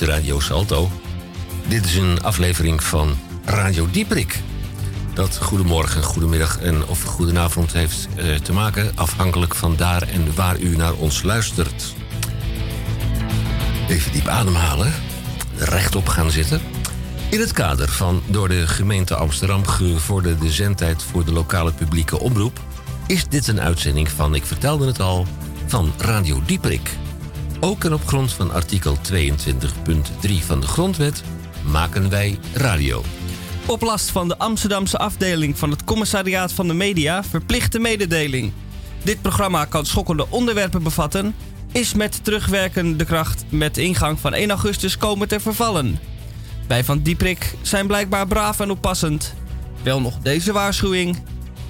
Radio Salto. Dit is een aflevering van Radio Dieprik. Dat goedemorgen, goedemiddag en of goedenavond heeft eh, te maken... afhankelijk van daar en waar u naar ons luistert. Even diep ademhalen, rechtop gaan zitten... In het kader van door de gemeente Amsterdam gevorderde zendtijd voor de lokale publieke omroep is dit een uitzending van, ik vertelde het al, van Radio Dieprik. Ook en op grond van artikel 22.3 van de Grondwet maken wij radio. Op last van de Amsterdamse afdeling van het Commissariaat van de Media verplichte mededeling. Dit programma kan schokkende onderwerpen bevatten, is met terugwerkende kracht met ingang van 1 augustus komen te vervallen. Wij van Dieprik zijn blijkbaar braaf en oppassend. Wel nog deze waarschuwing.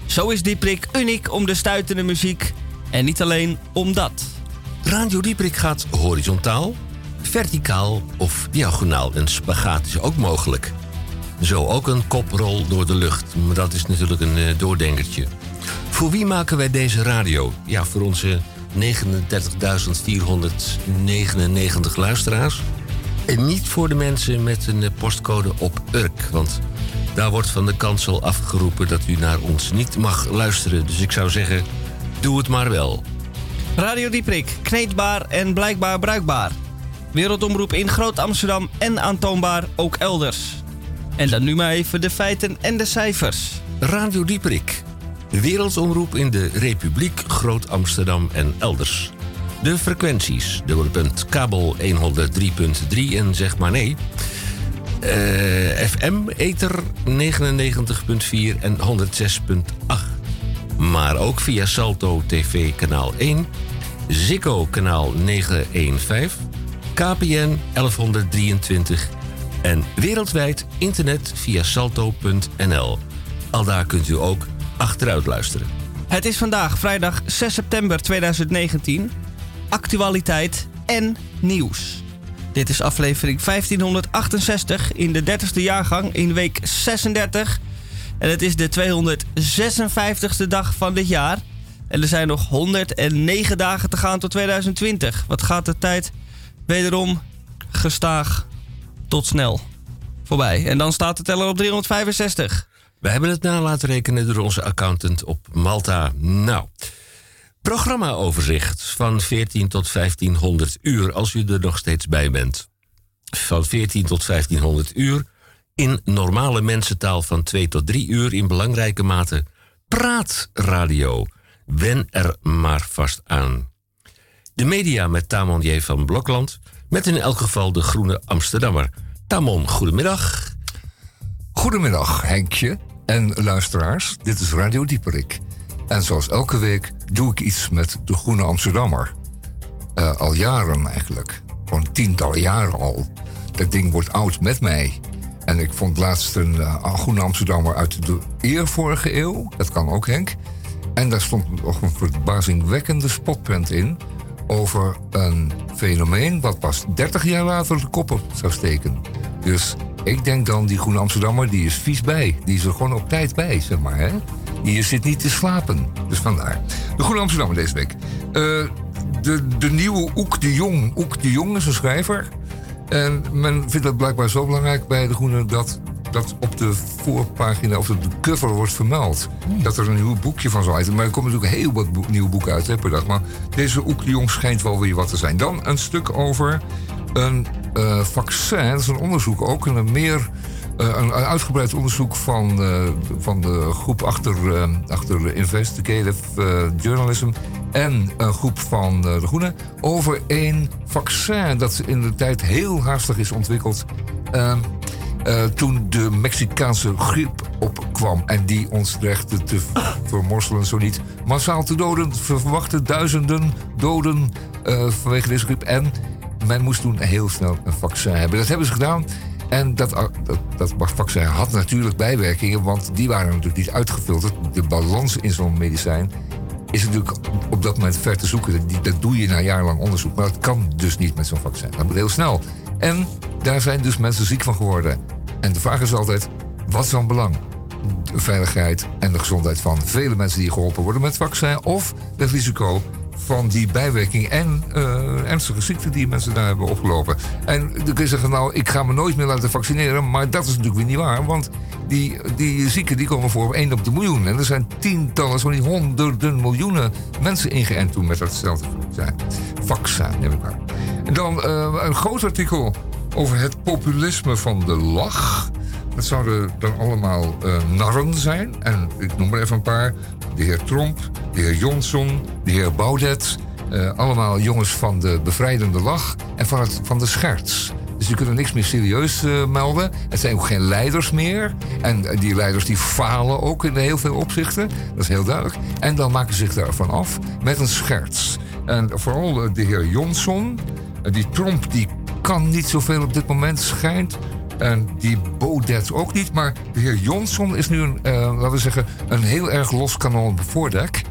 Zo is Dieprik uniek om de stuitende muziek en niet alleen om dat. Radio Dieprik gaat horizontaal, verticaal of diagonaal. Een spagaat is ook mogelijk. Zo ook een koprol door de lucht, maar dat is natuurlijk een uh, doordenkertje. Voor wie maken wij deze radio? Ja, voor onze 39.499 luisteraars. En niet voor de mensen met een eh, postcode op Urk. Want daar wordt van de kansel afgeroepen dat u naar ons niet mag luisteren. Dus ik zou zeggen, doe het maar wel. Radio Dieprik, kneedbaar en blijkbaar bruikbaar. Wereldomroep in Groot Amsterdam en aantoonbaar ook elders. En dan nu maar even de feiten en de cijfers. Radio Dieprik, wereldomroep in de Republiek Groot Amsterdam en elders. De frequenties, punt kabel 103.3 en zeg maar nee. Uh, FM, ether 99.4 en 106.8. Maar ook via Salto TV kanaal 1, Ziggo kanaal 915, KPN 1123 en wereldwijd internet via salto.nl. Al daar kunt u ook achteruit luisteren. Het is vandaag vrijdag 6 september 2019 actualiteit en nieuws. Dit is aflevering 1568 in de 30ste jaargang in week 36. En het is de 256ste dag van dit jaar. En er zijn nog 109 dagen te gaan tot 2020. Wat gaat de tijd wederom gestaag tot snel voorbij. En dan staat de teller op 365. We hebben het na laten rekenen door onze accountant op Malta. Nou, Programmaoverzicht van 14 tot 1500 uur, als u er nog steeds bij bent. Van 14 tot 1500 uur in normale mensentaal van 2 tot 3 uur in belangrijke mate praatradio. Wen er maar vast aan. De media met Tamon J. van Blokland, met in elk geval de Groene Amsterdammer. Tamon, goedemiddag. Goedemiddag, Henkje en luisteraars. Dit is Radio Dieperik. En zoals elke week doe ik iets met de Groene Amsterdammer. Uh, al jaren eigenlijk. Gewoon tientallen jaren al. Dat ding wordt oud met mij. En ik vond laatst een uh, Groene Amsterdammer uit de eer vorige eeuw. Dat kan ook, Henk. En daar stond nog een verbazingwekkende spotprint in... over een fenomeen wat pas 30 jaar later de kop op zou steken. Dus ik denk dan, die Groene Amsterdammer, die is vies bij. Die is er gewoon op tijd bij, zeg maar, hè? Je zit niet te slapen. Dus vandaar. De Groene Amsterdammer deze week. Uh, de, de nieuwe Oek de Jong. Oek de Jong is een schrijver. En men vindt het blijkbaar zo belangrijk bij de Groene dat dat op de voorpagina of op de cover wordt vermeld. Hmm. Dat er een nieuw boekje van zal uit. Maar er komen natuurlijk heel wat nieuwe boeken uit hè, per dag. Maar deze Oek de Jong schijnt wel weer wat te zijn. Dan een stuk over een uh, vaccin. Dat is een onderzoek ook. een meer uh, een, uitgebreid onderzoek van, uh, van de groep achter, uh, achter Investigative Journalism en een groep van De Groene over een vaccin dat in de tijd heel haastig is ontwikkeld. Ehm, toen de Mexicaanse griep opkwam en die ons dreigde te vermorselen, zo niet massaal te doden. verwachten duizenden doden vanwege deze griep. En men moest toen heel snel een vaccin hebben. Dat hebben ze gedaan. En dat, dat, dat vaccin had natuurlijk bijwerkingen, want die waren natuurlijk niet uitgefilterd. De balans in zo'n medicijn is natuurlijk op dat moment ver te zoeken. Dat doe je na jarenlang onderzoek, maar dat kan dus niet met zo'n vaccin. Dat moet heel snel. En daar zijn dus mensen ziek van geworden. En de vraag is altijd, wat is dan belang? De veiligheid en de gezondheid van vele mensen die geholpen worden met het vaccin... of het risico van die bijwerking en eh, ernstige ziekten die mensen daar hebben opgelopen. En dan kun je zeggen, nou, ik ga me nooit meer laten vaccineren. Maar dat is natuurlijk weer niet waar. Want die, die zieken die komen voor 1 op de miljoen. En er zijn tientallen, zo niet honderden miljoenen mensen ingeënt toen met datzelfde vaccin. Neem ik aan. En dan eh, een groot artikel over het populisme van de lach. Dat zouden dan allemaal eh, narren zijn. En ik noem er even een paar. De heer Trump, de heer Johnson, de heer Baudet. eh, allemaal jongens van de bevrijdende lach en van, het, van de scherts. Dus die kunnen niks meer serieus eh, melden. Het zijn ook geen leiders meer. En eh, die leiders die falen ook in heel veel opzichten. Dat is heel duidelijk. En dan maken ze zich daarvan af met een scherts. En vooral eh, de heer Johnson. die Trump die kan niet zoveel op dit moment, schijnt. En die Baudet ook niet. Maar de heer Johnson is nu een, laten we zeggen, een heel erg los kanon voordek.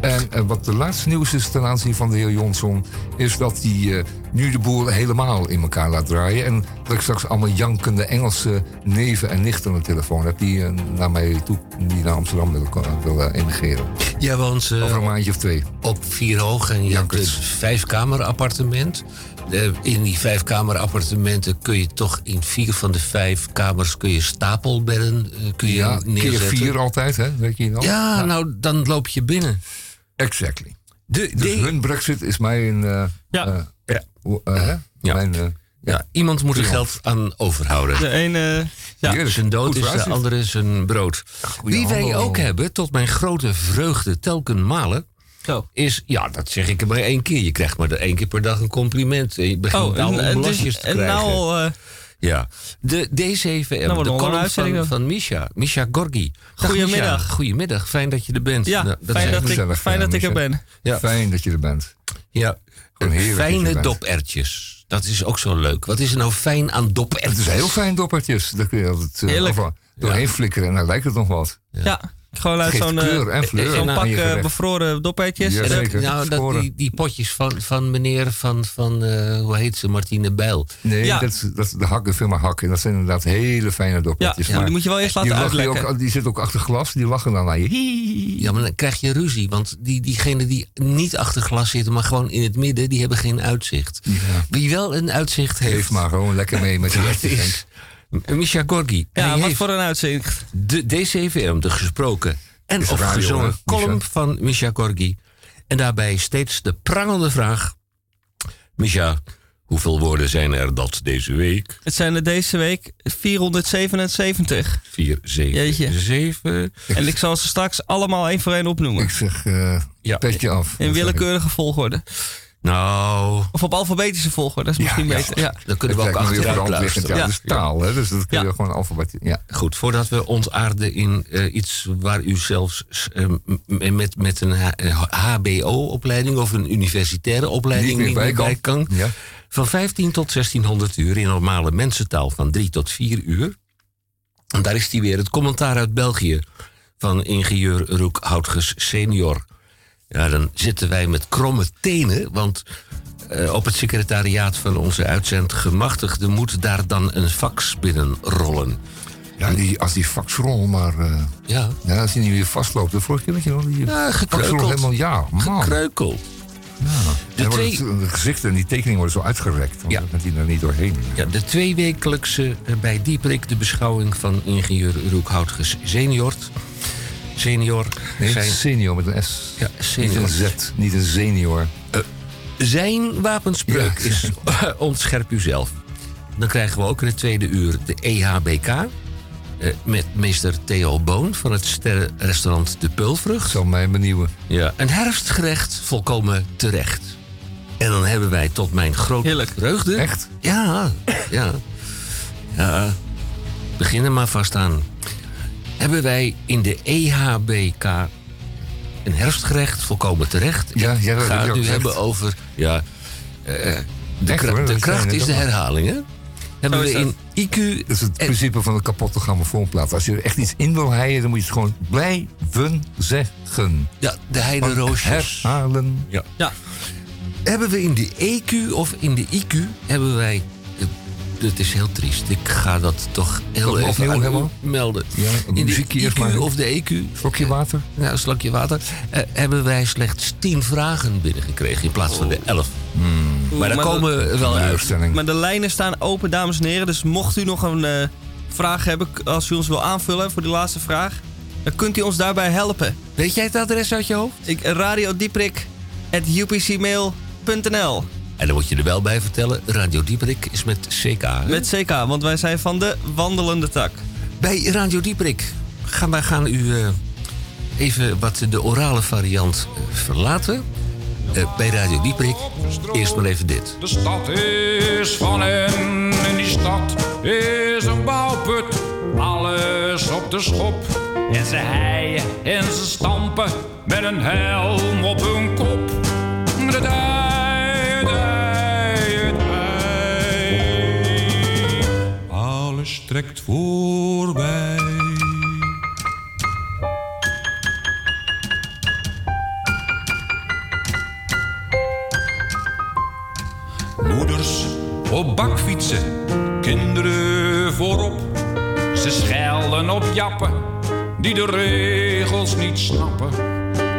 En wat de laatste nieuws is ten aanzien van de heer Johnson... is dat hij nu de boel helemaal in elkaar laat draaien. En dat ik straks allemaal jankende Engelse neven en nichten aan de telefoon heb... die eh, naar mij toe, die naar Amsterdam willen, ko- willen emigreren. Jij woont eh, Over een maandje of twee. op vier hoog en je hebt een Jankers. vijfkamerappartement. Eh, in die vijfkamerappartementen kun je toch in vier van de vijf kamers kun je stapelbedden eh, kun je Ja, keer neerzetten. vier altijd, hè? Weet je nog? Ja, nou dan loop je binnen. Exactly. De, Dus de- hun brexit is mij een... eh, Ja. eh, Ja. Eh, hè? Ja. Mijn, eh, ja, iemand moet er geld aan overhouden. De ene... Ja. Zijn dood is de andere zijn brood. goeie Wie wij handel. ook hebben, tot mijn grote vreugde telken malen, Zo. is, ja, dat zeg ik er maar één keer. Je krijgt maar één keer per dag een compliment. Je begint Oh, al en, om dus, lasjes te en krijgen. nou al... eh, Ja, de D7M, Nou, de column van, van Misha, Misha Gorgi. Dag, Goedemiddag. Misha. Goedemiddag, fijn dat je er bent. ja, Nou, fijn, is dat ik, gezellig, fijn dat ik er ben. Ja. Fijn dat je er bent. Ja, Fijne dopertjes. Dat is ook zo leuk. Wat is er nou fijn aan dopertjes? Het is heel fijn doppertjes. Daar kun je altijd uh, doorheen flikkeren en dan lijkt het nog wat. Ja, gewoon uit Geeft zo'n eh, pak eh, bevroren. Ja, zeker. Nou, dat, die, die potjes van, van meneer van, van eh, hoe heet ze, Martine Bijl. Nee, Ja. dat, is- dat is de hak, de firma Hak. En dat zijn inderdaad hele fijne ja, doppertjes. ja, die moet je wel eerst laten die, uitlekken. ook, die zitten ook achter glas, die lachen dan naar je. Ja, maar dan krijg je ruzie. Want die, diegenen die niet achter glas zitten, maar gewoon in het midden, die hebben geen uitzicht. Ja. Wie wel een uitzicht heeft, Geef maar gewoon lekker mee met Henk. is Misha Gorgi. Ja, wat voor een uitzicht. de D7M, de gesproken en of radio, gezongen hè, column Misha? van Misha Gorgi. En daarbij steeds de prangende vraag. Misha, hoeveel woorden zijn er dat deze week? Het zijn er deze week 477. 4, 7, Jeetje. 7. En ik zal ze straks allemaal één voor één opnoemen. Ik zeg, eh Ja. petje af. In willekeurige volgorde. Nou, Of op alfabetische volgorde, dat is misschien ja. beter. Ja. dan kunnen we ook luisteren. Ja, dat is taal, hè? Dus dat kun je Ja. gewoon alfabet. Ja. Goed, voordat we ontaarden in eh, iets waar u zelfs eh, met, met een HBO-opleiding of een universitaire opleiding Niet meer bij kan. Ja. Van 15 tot 1600 uur in normale mensentaal van 3 tot 4 uur. En daar is hij weer, het commentaar uit België van ingenieur Roek Houtges senior. Ja, dan zitten wij met kromme tenen, want eh, op het secretariaat van onze uitzendgemachtigde moet daar dan een fax binnenrollen. Ja, die, als die faxrol maar... eh, Ja, ja, als die niet weer vastloopt. De vorige keer dat je nog die Ja, gekreukeld. helemaal... Ja, man. gekreukeld. Dan wordt twee- het, de gezichten en die tekeningen worden zo uitgerekt. Want Ja. dan gaat hij er niet doorheen. Ja, de tweewekelijkse eh, bij Dieperik de beschouwing van ingenieur Roek Houtges senior. Senior Nee, zijn, senior met een S. Ja, Niet senior. een Z, niet een senior. zijn wapenspreuk Ja. is ontscherp uzelf. Dan krijgen we ook in het tweede uur de E EHBK. eh, met meester Theo Boon van het sterrenrestaurant De Peulvrucht. Zal mij benieuwen. Ja, een herfstgerecht volkomen terecht. En dan hebben wij tot mijn grote Heerlijk. vreugde... Echt? Ja, ja. Ja, begin er maar vast aan. Hebben wij in de EHBK een herfstgerecht, volkomen terecht. Ja, ja, dat het nu hebben over... Ja, eh, de, Echt, kra- hoor, de dat kracht is de herhaling, hè? Hebben we in IQ... Dat is het en- principe van de kapotte grammofoonplaat. Als je er echt iets in wil heien, dan moet je het gewoon blijven zeggen. ja, de heideroosjes. Herhalen. Ja. Ja. Hebben we in de EQ of in de IQ hebben wij het is heel triest. Ik ga dat toch heel Nog even aan helemaal? melden. Ja, In de IQ maar. of de EQ. Slokje water? Ja, een slokje water. eh, hebben wij slechts 10 vragen binnengekregen in plaats van de 11. Maar daar Maar komen we wel uit. Teleurstelling. Maar de lijnen staan open, dames en heren. Dus mocht u nog een eh, vraag hebben, als u ons wil aanvullen voor die laatste vraag, dan kunt u ons daarbij helpen. Weet jij het adres uit je hoofd? Ik, radiodieprik.upcmail.nl En dan moet je er wel bij vertellen, Radio Dieperik is met CK. hè? Met CK, want wij zijn van de wandelende tak. Bij Radio Dieperik gaan wij gaan u eh, even wat de orale variant eh, verlaten. Eh, bij Radio Dieperik eerst maar even dit. De stad is van hen en die stad is een bouwput. Alles op de schop. En ze heien en ze stampen met een helm op hun kop. De Alles trekt voorbij. Moeders op bakfietsen, kinderen voorop. Ze schelden op jappen die de regels niet snappen.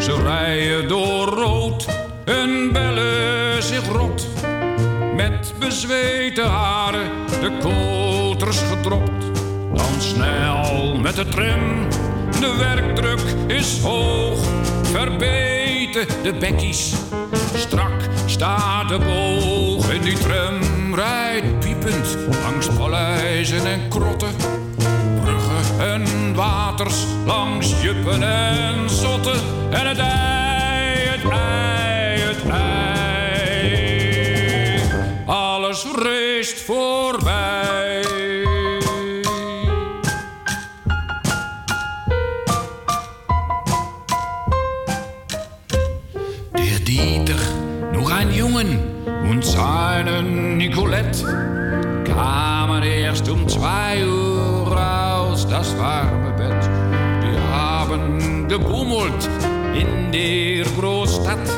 Ze rijden door rood en bellen zich rot. Met bezweten haren, de koters gedropt. Dan snel met de tram, de werkdruk is hoog. Verbeten de bekkies, strak staat de boog. En die tram rijdt piepend langs paleizen en krotten. Bruggen en waters langs juppen en zotten. En het ei, het ei, Alles reest voorbij. Der Dieter, noch ein Jungen und seine Nicolette kamen erst um zwei Uhr aus das warme Bett. Die haben gebummelt in der Großstadt.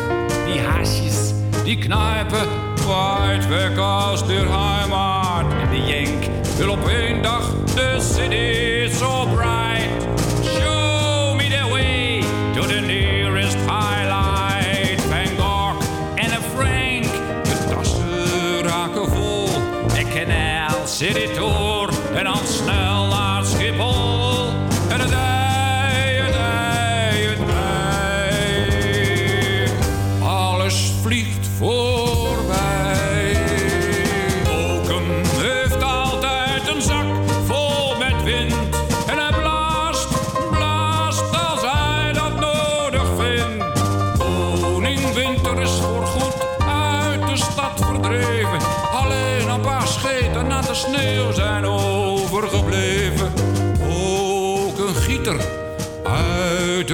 Die Haschis, die Kneipe, weit weg aus der Heimat. Die Jenk will op één dag the city so bright.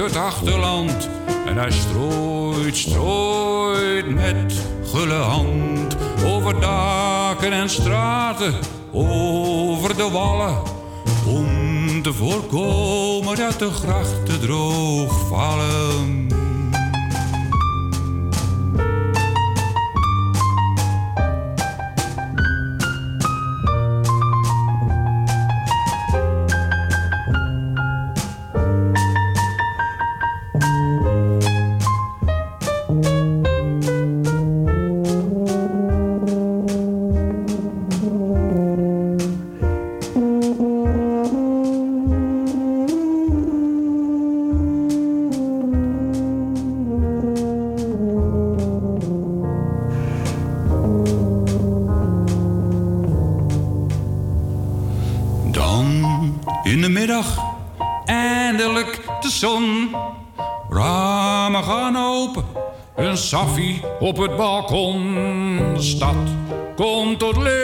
Het achterland. En hij strooit, strooit met gulle hand. Over daken en straten, over de wallen. Om te voorkomen dat de grachten droog vallen. Op het balkon. Stad komt tot leven,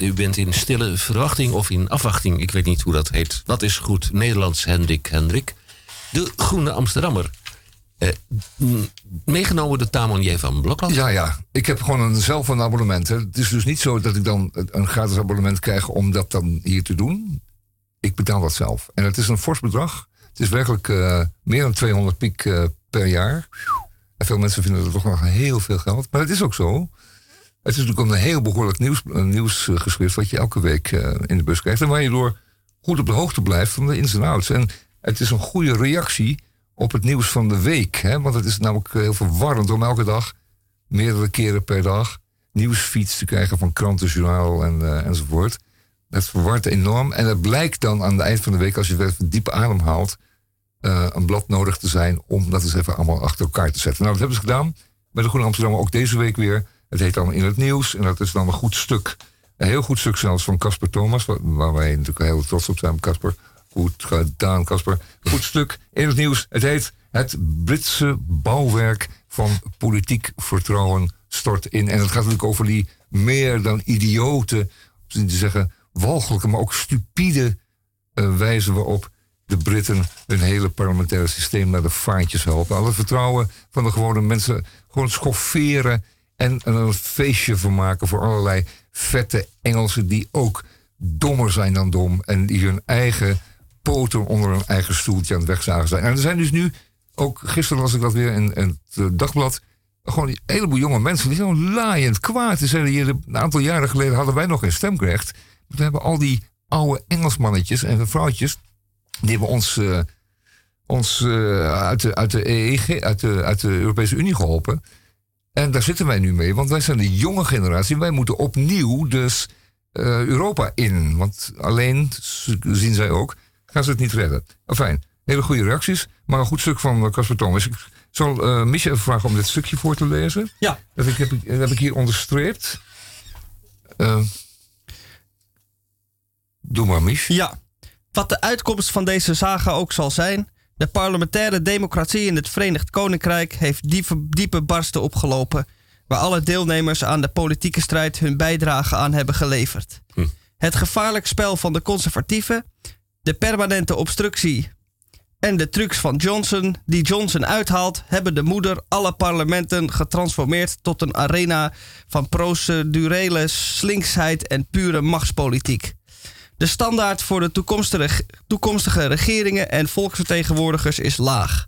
U bent in stille verwachting of in afwachting. Ik weet niet hoe dat heet. Dat is goed Nederlands, Hendrik Hendrik. De Groene Amsterdammer. Eh, meegenomen de Tamon van Blokland. Ja, ja. Ik heb gewoon een, zelf een abonnement. Het is dus niet zo dat ik dan een gratis abonnement krijg om dat dan hier te doen. Ik betaal dat zelf. En het is een fors bedrag. Het is werkelijk eh, meer dan 200 piek eh, per jaar. En veel mensen vinden dat toch nog heel veel geld. Maar het is ook zo. Het is natuurlijk een heel behoorlijk nieuws, eh, nieuwsgeschrift... wat je elke week eh, in de bus krijgt. En waar je door goed op de hoogte blijft van de ins en outs. En het is een goede reactie op het nieuws van de week. Hè? Want het is namelijk heel verwarrend om elke dag... meerdere keren per dag nieuwsfeeds te krijgen van kranten, journaal en, eh, enzovoort. Dat verwart enorm. En het blijkt dan aan het eind van de week, als je weer diepe adem haalt, eh, een blad nodig te zijn om dat eens even allemaal achter elkaar te zetten. Nou, dat hebben ze gedaan bij de Groene Amsterdam ook deze week weer. Het heet dan In het Nieuws en dat is dan een goed stuk. Een heel goed stuk zelfs van Casper Thomas, waar, wij natuurlijk heel trots op zijn, Casper. Goed gedaan, Casper. Goed stuk in het nieuws. Het heet Het Britse bouwwerk van politiek vertrouwen stort in. En het gaat natuurlijk over die meer dan idiote, om te zeggen walgelijke, maar ook stupide eh, wijze waarop de Britten hun hele parlementaire systeem naar de vaantjes helpen. Alle vertrouwen van de gewone mensen gewoon schofferen en een feestje van maken voor allerlei vette Engelsen die ook dommer zijn dan dom en die hun eigen poten onder hun eigen stoeltje aan het wegzagen zijn. En er zijn dus nu, ook gisteren las ik dat weer in, in het eh, dagblad, gewoon een heleboel jonge mensen die zijn laaiend kwaad. Ze zeiden hier, een aantal jaren geleden hadden wij nog geen stemrecht. We hebben al die oude Engelsmannetjes en vrouwtjes, die hebben ons, eh, ons eh, uit, de, uit, de EEG, uit, de, uit de Europese Unie geholpen. En daar zitten wij nu mee, want wij zijn de jonge generatie. Wij moeten opnieuw dus eh, Europa in. Want alleen, zien zij ook, gaan ze het niet redden. Fijn, hele goede reacties. Maar een goed stuk van eh, Casper Thomas. Ik zal eh Micha even vragen om dit stukje voor te lezen. Ja. Dat ik, heb, dat heb ik hier onderstreept. Doe maar, Mich. Ja. Wat de uitkomst van deze saga ook zal zijn. De parlementaire democratie in het Verenigd Koninkrijk heeft diepe, diepe barsten opgelopen. Waar alle deelnemers aan de politieke strijd hun bijdrage aan hebben geleverd. Het gevaarlijk spel van de conservatieven, de permanente obstructie en de trucs van Johnson, die Johnson uithaalt, hebben de moeder alle parlementen getransformeerd tot een arena van procedurele slinksheid en pure machtspolitiek. De standaard voor de toekomstige, regeringen en volksvertegenwoordigers is laag.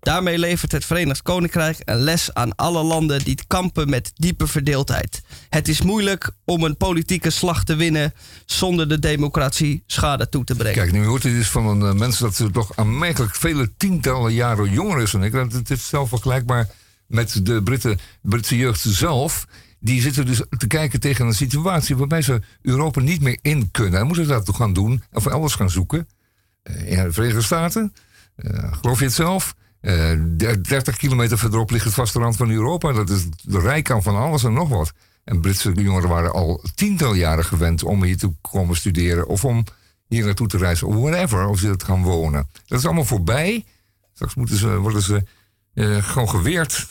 Daarmee levert het Verenigd Koninkrijk een les aan alle landen die kampen met diepe verdeeldheid. Het is moeilijk om een politieke slag te winnen zonder de democratie schade toe te brengen. Kijk, nu hoort dit dus van een uh, mensen dat ze toch aanmerkelijk vele tientallen jaren jonger is dan ik. Het is zelf vergelijkbaar met de Britten, Britse jeugd zelf. Die zitten dus te kijken tegen een situatie waarbij ze Europa niet meer in kunnen. En moeten ze dat toch gaan doen of elders gaan zoeken. in de Verenigde Staten. geloof je het zelf? 30 kilometer verderop ligt het vasteland van Europa. Dat is de rijkant van alles en nog wat. En Britse jongeren waren al tiental jaren gewend om hier te komen studeren. Of om hier naartoe te reizen. Of whatever. Of ze te gaan wonen. Dat is allemaal voorbij. Straks moeten ze, worden ze gewoon geweerd.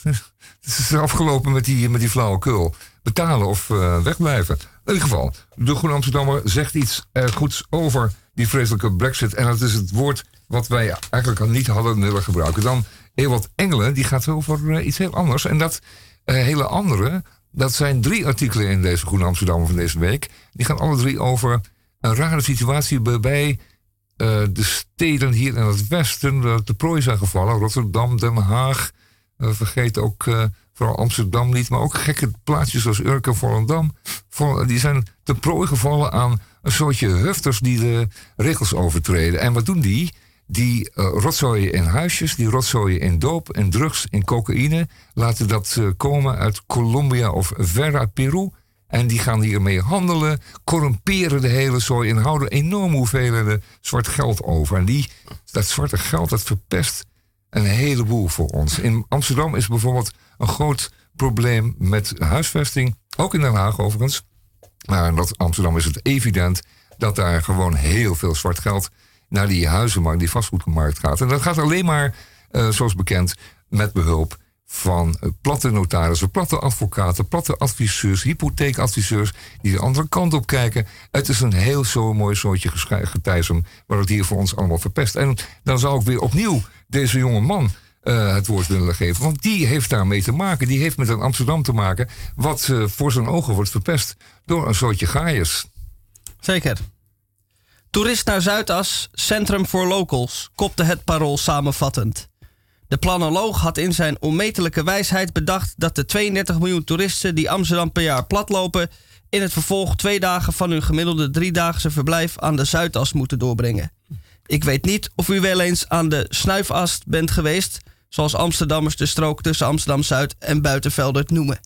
Het is afgelopen met die, met die flauwekul. Betalen of uh, wegblijven. In ieder geval, de Groene Amsterdammer zegt iets uh, goeds over die vreselijke brexit. En dat is het woord wat wij eigenlijk al niet hadden willen gebruiken. Dan Ewald Engelen, die gaat over iets heel anders. En dat hele andere, dat zijn drie artikelen in deze Groene Amsterdammer van deze week. Die gaan alle drie over een rare situatie bij uh, de steden hier in het westen te prooi zijn gevallen. Rotterdam, Den Haag. Uh, vergeet ook vooral Amsterdam niet. Maar ook gekke plaatsjes zoals Urk en Volendam. die zijn te prooi gevallen aan een soortje hufters die de regels overtreden. En wat doen die? Die rotzooien in huisjes, die rotzooien in doop, in drugs, in cocaïne. Laten dat komen uit Colombia of ver uit Peru. En die gaan hiermee handelen, corrumperen de hele zooi en houden enorme hoeveelheden zwart geld over. En die, dat zwarte geld, dat verpest een heleboel voor ons. In Amsterdam is bijvoorbeeld een groot probleem met huisvesting. Ook in Den Haag overigens. Maar in Amsterdam is het evident dat daar gewoon heel veel zwart geld naar die huizenmarkt, die vastgoedmarkt gaat. En dat gaat alleen maar, uh, zoals bekend, met behulp van eh, platte notarissen, platte advocaten, platte adviseurs, hypotheekadviseurs die de andere kant op kijken. Het is een heel zo mooi soortje getijzem waar het hier voor ons allemaal verpest. En dan zou ik weer opnieuw deze jonge man uh, het woord willen geven. Want die heeft daarmee te maken. Die heeft met een Amsterdam te maken. Wat uh, voor zijn ogen wordt verpest door een soortje gaaiers. Zeker. Toerist naar Zuidas, Centrum voor Locals, kopte het parool samenvattend. De planoloog had in zijn onmetelijke wijsheid bedacht dat de 32 miljoen toeristen die Amsterdam per jaar platlopen, in het vervolg twee dagen van hun gemiddelde driedaagse verblijf aan de Zuidas moeten doorbrengen. Ik weet niet of u wel eens aan de snuifast bent geweest, zoals Amsterdammers de strook tussen Amsterdam Zuid en Buitenvelder noemen.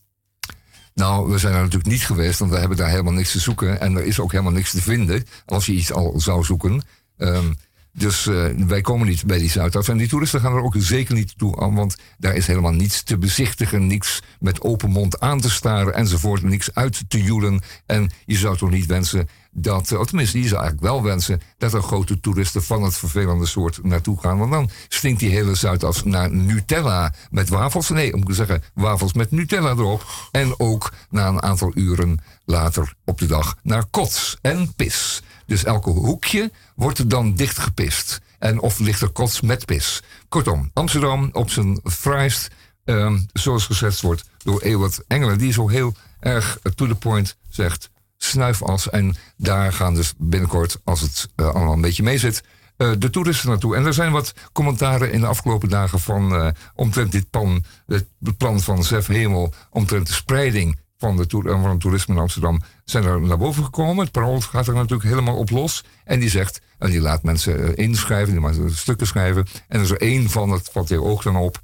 Nou, we zijn er natuurlijk niet geweest, want we hebben daar helemaal niks te zoeken. En er is ook helemaal niks te vinden als je iets al zou zoeken. Um, dus uh, wij komen niet bij die Zuidas. En die toeristen gaan er ook zeker niet toe aan, want daar is helemaal niets te bezichtigen, niks met open mond aan te staren enzovoort, niks uit te joelen. En je zou toch niet wensen dat, of tenminste, je zou eigenlijk wel wensen dat er grote toeristen van het vervelende soort naartoe gaan. Want dan stinkt die hele Zuidas naar Nutella met wafels. Nee, om te zeggen, wafels met Nutella erop. En ook na een aantal uren later op de dag naar kots en pis. Dus elke hoekje wordt er dan dichtgepist. En of ligt er kots met pis. Kortom, Amsterdam op zijn fraaist, um, zoals gezegd wordt door Ewart Engelen. Die zo heel erg to the point zegt, snuifas. En daar gaan dus binnenkort, als het uh, allemaal een beetje mee zit... Uh, de toeristen naartoe. En er zijn wat commentaren in de afgelopen dagen van uh, omtrent dit plan, het plan van Zef Hemel, omtrent de spreiding van, de van het toerisme in Amsterdam zijn er naar boven gekomen. Het parool gaat er natuurlijk helemaal op los. En die zegt, en die laat mensen eh, inschrijven, die maakt stukken schrijven. En er is er één van, het valt heel oog dan op.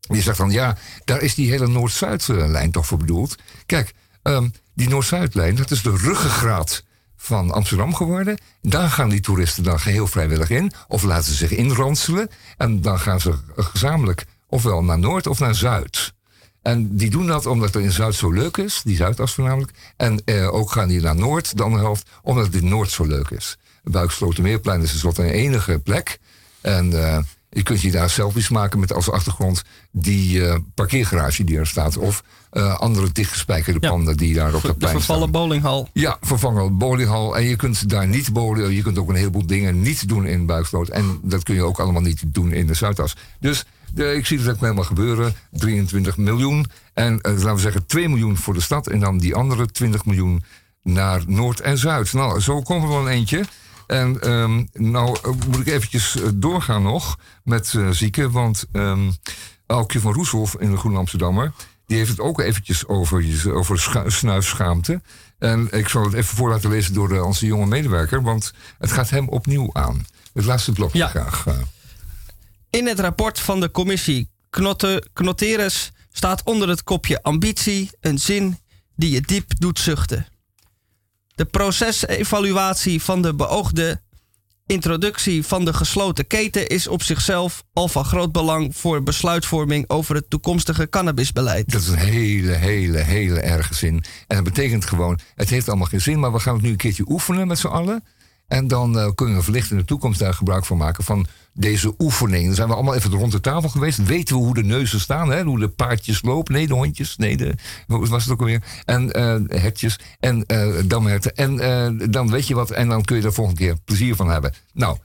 Die zegt dan, ja, daar is die hele Noord-Zuid-lijn toch voor bedoeld. Kijk, um, die Noord-Zuid-lijn, dat is de ruggengraat van Amsterdam geworden. Daar gaan die toeristen dan geheel vrijwillig in. Of laten ze zich inranselen. En dan gaan ze gezamenlijk ofwel naar Noord of naar Zuid. En die doen dat omdat het in Zuid zo leuk is, die Zuidas voornamelijk. En eh, ook gaan die naar Noord, de helft, omdat het in Noord zo leuk is. Buikslotermeerplein is dus een enige plek. En uh, je kunt je daar selfies maken met als achtergrond die uh, parkeergarage die er staat. Of uh, andere dichtgespijkerde panden die daar op het plein staan. vervallen bowlinghal. Ja, vervangen bowlinghal. En je kunt daar niet bowlen. Je kunt ook een heleboel dingen niet doen in Buiksloot. En dat kun je ook allemaal niet doen in de Zuidas. Dus de, ik zie het ook helemaal gebeuren. 23 miljoen. En uh, laten we zeggen 2 miljoen voor de stad. En dan die andere 20 miljoen naar Noord en Zuid. Nou, zo komen we wel een eentje. En um, nou eh, moet ik eventjes uh, doorgaan nog met uh, zieken. Want um, Alkje van Roeshoff in de Groene Amsterdammer... die heeft het ook eventjes over, over snuifschaamte. En ik zal het even voor laten lezen door onze jonge medewerker... want het gaat hem opnieuw aan. Het laatste blokje ja. graag. In het rapport van de commissie Knoteres staat onder het kopje ambitie een zin die je diep doet zuchten. De procesevaluatie van de beoogde introductie van de gesloten keten is op zichzelf al van groot belang voor besluitvorming over het toekomstige cannabisbeleid. Dat is een hele, hele, hele erge zin. En dat betekent gewoon, het heeft allemaal geen zin, maar we gaan het nu een keertje oefenen met z'n allen. En dan uh, kunnen we wellicht in de toekomst daar gebruik van maken van deze oefening. Dan zijn we allemaal even rond de tafel geweest. Weten we hoe de neuzen staan, hè? hoe de paardjes lopen. Nee, de hondjes. Nee, de, wat was het ook alweer? En uh, hertjes en uh, damherten. En dan weet je wat. En dan kun je er volgende keer plezier van hebben. Nou,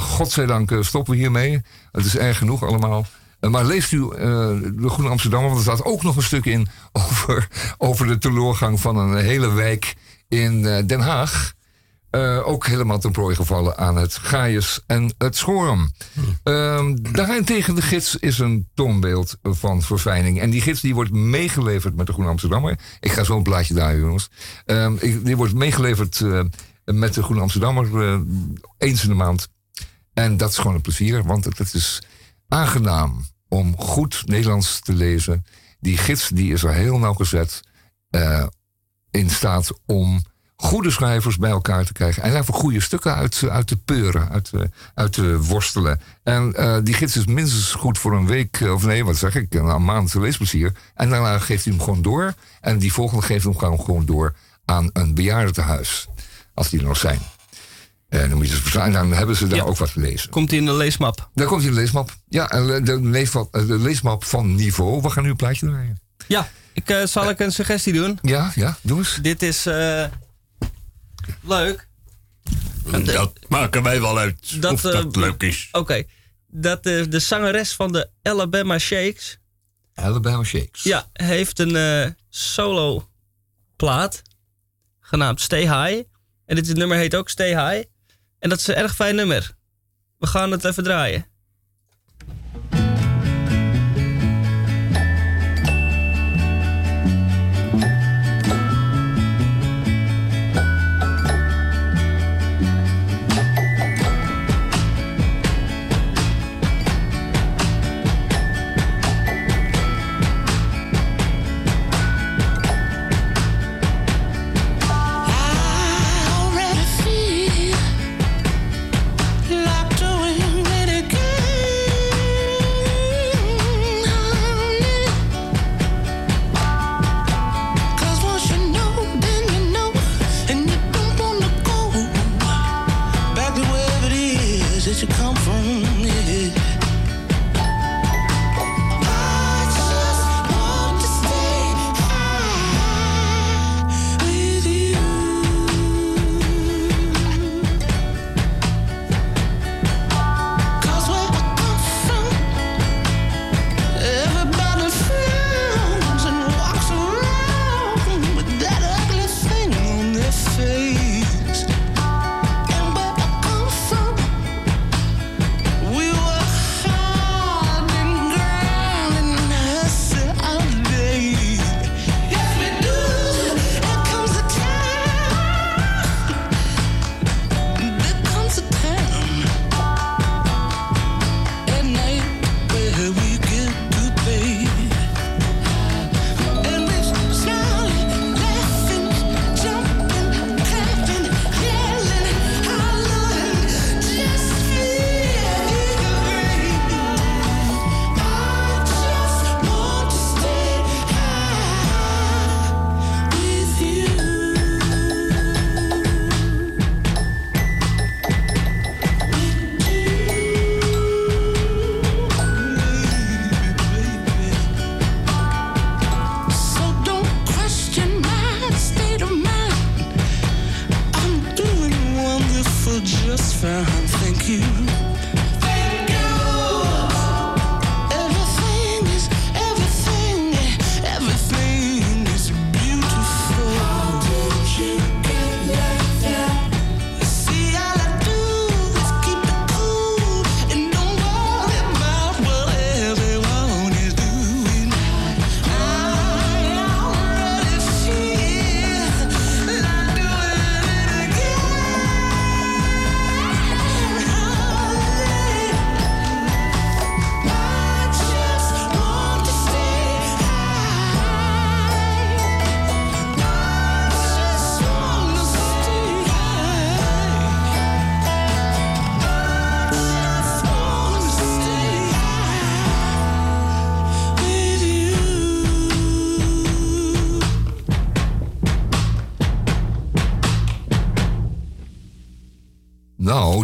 godzijdank stoppen we hiermee. Het is erg genoeg allemaal. maar leest u de Groene Amsterdammer, want er staat ook nog een stuk in over, over de teleurgang van een hele wijk in Den Haag. Uh, ook helemaal ten prooi gevallen aan het Gaius en het Schorum. Uh, daarentegen de gids is een toonbeeld van verfijning. En die gids die wordt meegeleverd met de Groene Amsterdammer. Ik ga zo een plaatje daar, jongens. Uh, die wordt meegeleverd uh, met de Groene Amsterdammer eens in de maand. En dat is gewoon een plezier, want het, is aangenaam om goed Nederlands te lezen. Die gids die is er heel nauwgezet in staat om goede schrijvers bij elkaar te krijgen. En daarvoor goede stukken uit, uit te peuren, uit, uit te worstelen. En uh, die gids is minstens goed voor een week, of nee, wat zeg ik, een maand leesplezier. En daarna geeft hij hem gewoon door. En die volgende geeft hem gewoon door aan een bejaardentehuis. Als die er nog zijn. En dan, moet je dus, en dan hebben ze daar ook wat te lezen. Komt hij in de leesmap? Daar komt hij in de leesmap. Ja, de leesmap, de leesmap van niveau. We gaan nu een plaatje draaien. Ja, ik, uh, zal ik een suggestie doen? Ja, ja, doe eens. Dit is... Uh, leuk. Dat maken wij wel uit dat, of dat uh, leuk is. Oké. Okay. Dat uh, de zangeres van de Alabama Shakes. Alabama Shakes. Ja, heeft een uh, solo plaat. Genaamd Stay High. En dit nummer heet ook Stay High. En dat is een erg fijn nummer. We gaan het even draaien.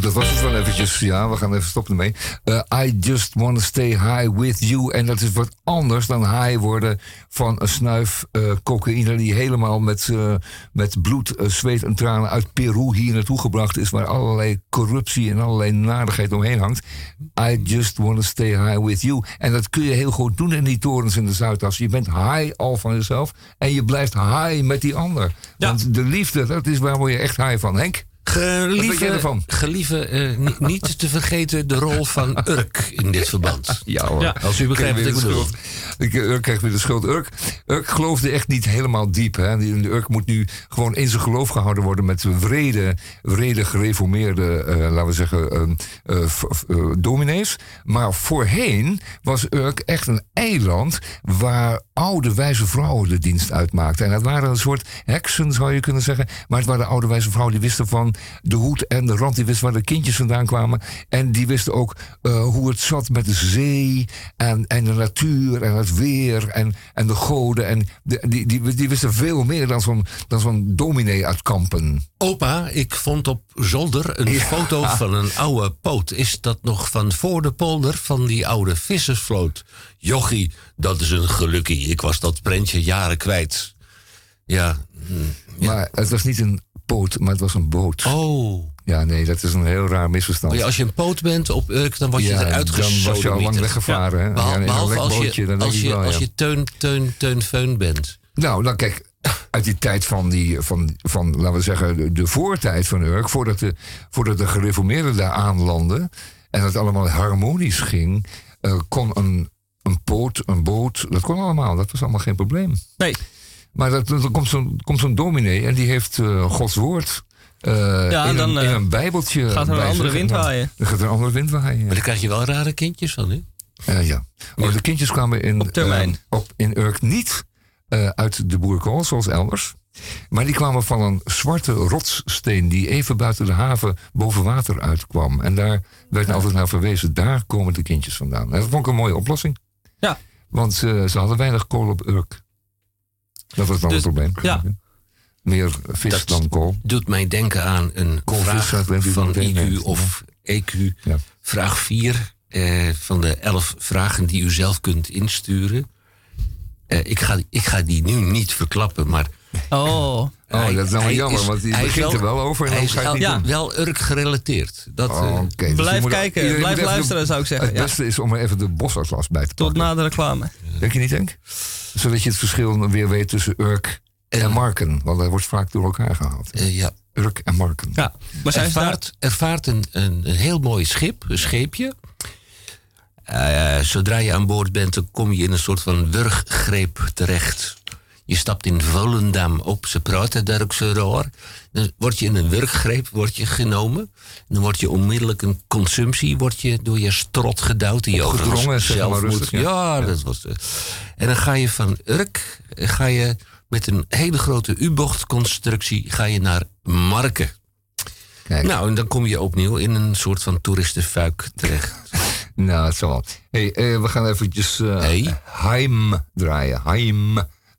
Dat was het wel eventjes. Ja, we gaan even stoppen ermee. Uh, I just want to stay high with you. En dat is wat anders dan high worden van een snuif uh, cocaïne... die helemaal met, uh, met bloed, zweet en tranen uit Peru hier naartoe gebracht is... waar allerlei corruptie en allerlei nadigheid omheen hangt. I just want to stay high with you. En dat kun je heel goed doen in die torens in de Zuidas. Je bent high al van jezelf en je blijft high met die ander. Ja. Want de liefde, dat is waar word je echt high van. Henk? Gelieve, gelieve uh, niet te vergeten de rol van Urk in dit verband. Ja hoor. Als u begrijpt wat ik bedoel. Ik, Urk krijgt weer de schuld. Urk, Urk geloofde echt niet helemaal diep. Hè. De Urk moet nu gewoon in zijn geloof gehouden worden met vrede, vrede gereformeerde, uh, laten we zeggen, uh, dominees. Maar voorheen was Urk echt een eiland waar oude wijze vrouwen de dienst uitmaakten. En dat waren een soort heksen, zou je kunnen zeggen. Maar het waren oude wijze vrouwen die wisten van de hoed en de rand. Die wisten waar de kindjes vandaan kwamen. En die wisten ook uh, hoe het zat met de zee en, en de natuur en het weer en, en de goden. En de, die, die, die wisten veel meer dan zo'n zo'n dominee uit Kampen. Opa, ik vond op zolder een foto van een oude poot. Is dat nog van voor de polder van die oude vissersvloot? Jochie, dat is een gelukkie. Ik was dat prentje jaren kwijt. Ja. Hm, ja. Maar het was niet een poot, maar het was een boot. Oh. Ja, nee, dat is een heel raar misverstand. als je een poot bent op Urk, dan word je ja, eruit Dan was je al lang weggevaren. Ja. Behalve, behalve als, bootje, je, als, je, wel, als je teun, teun, teun, feun bent. Nou, dan kijk, uit die tijd van, die, van, van laten we zeggen, de, de voortijd van Urk, voordat de, voordat de gereformeerden daar aanlanden en het allemaal harmonisch ging, uh, kon een, een poot, een boot, dat kon allemaal. Dat was allemaal geen probleem. Nee. Maar dat, dan komt zo'n dominee en die heeft uh, Gods woord. Uh, ja, in, dan, een, in, een, bijbeltje. Gaat er een andere wind waaien. Dan gaat er een andere wind waaien. Maar dan krijg je wel rare kindjes van, hè? Uh, ja. Maar de kindjes kwamen in, op, termijn. op in Urk niet uit de boerkool, zoals elders. Maar die kwamen van een zwarte rotssteen die even buiten de haven boven water uitkwam. En daar werd ja. altijd naar verwezen. Daar komen de kindjes vandaan. En dat vond ik een mooie oplossing. Ja. Want ze hadden weinig kool op Urk. Dat was dan dus, het probleem. Ja. Meer vis dat dan kool. doet mij denken aan een vraag van IQ of EQ. Ja. Vraag 4 eh, van de 11 vragen die u zelf kunt insturen. Eh, ik, ga, ik ga die nu niet verklappen, maar... Oh, oh dat is nou jammer, want die begint wel, er wel over. En hij is wel, ja. wel Urk gerelateerd. Dat, oh, eh, okay. dus blijf kijken, blijf luisteren zou ik zeggen. Het beste is om er even de bosatlas bij te pakken. Tot na de reclame. Denk je niet, Denk? Zodat je het verschil weer weet tussen Urk en Marken. Want dat wordt vaak door elkaar gehaald. Uh, ja. Urk en Marken. Ja, maar zij ervaart, ervaart een, een, een, heel mooi schip, een scheepje. Uh, zodra je aan boord bent, dan kom je in een soort van wurggreep terecht. Je stapt in Volendam op, ze praten daar ook zo raar. Dan word je in een wurggreep word je genomen. Dan word je onmiddellijk een consumptie, word je door je strot gedouwd. Die je zelf moet. Ja, ja, dat was het. En dan ga je van Urk, ga je met een hele grote U-bochtconstructie ga je naar Marken. Kijk. Nou, en dan kom je opnieuw in een soort van toeristenfuik terecht. nou, het zal wel. hey, uh, we gaan eventjes uh, hey. Heim draaien. Heim.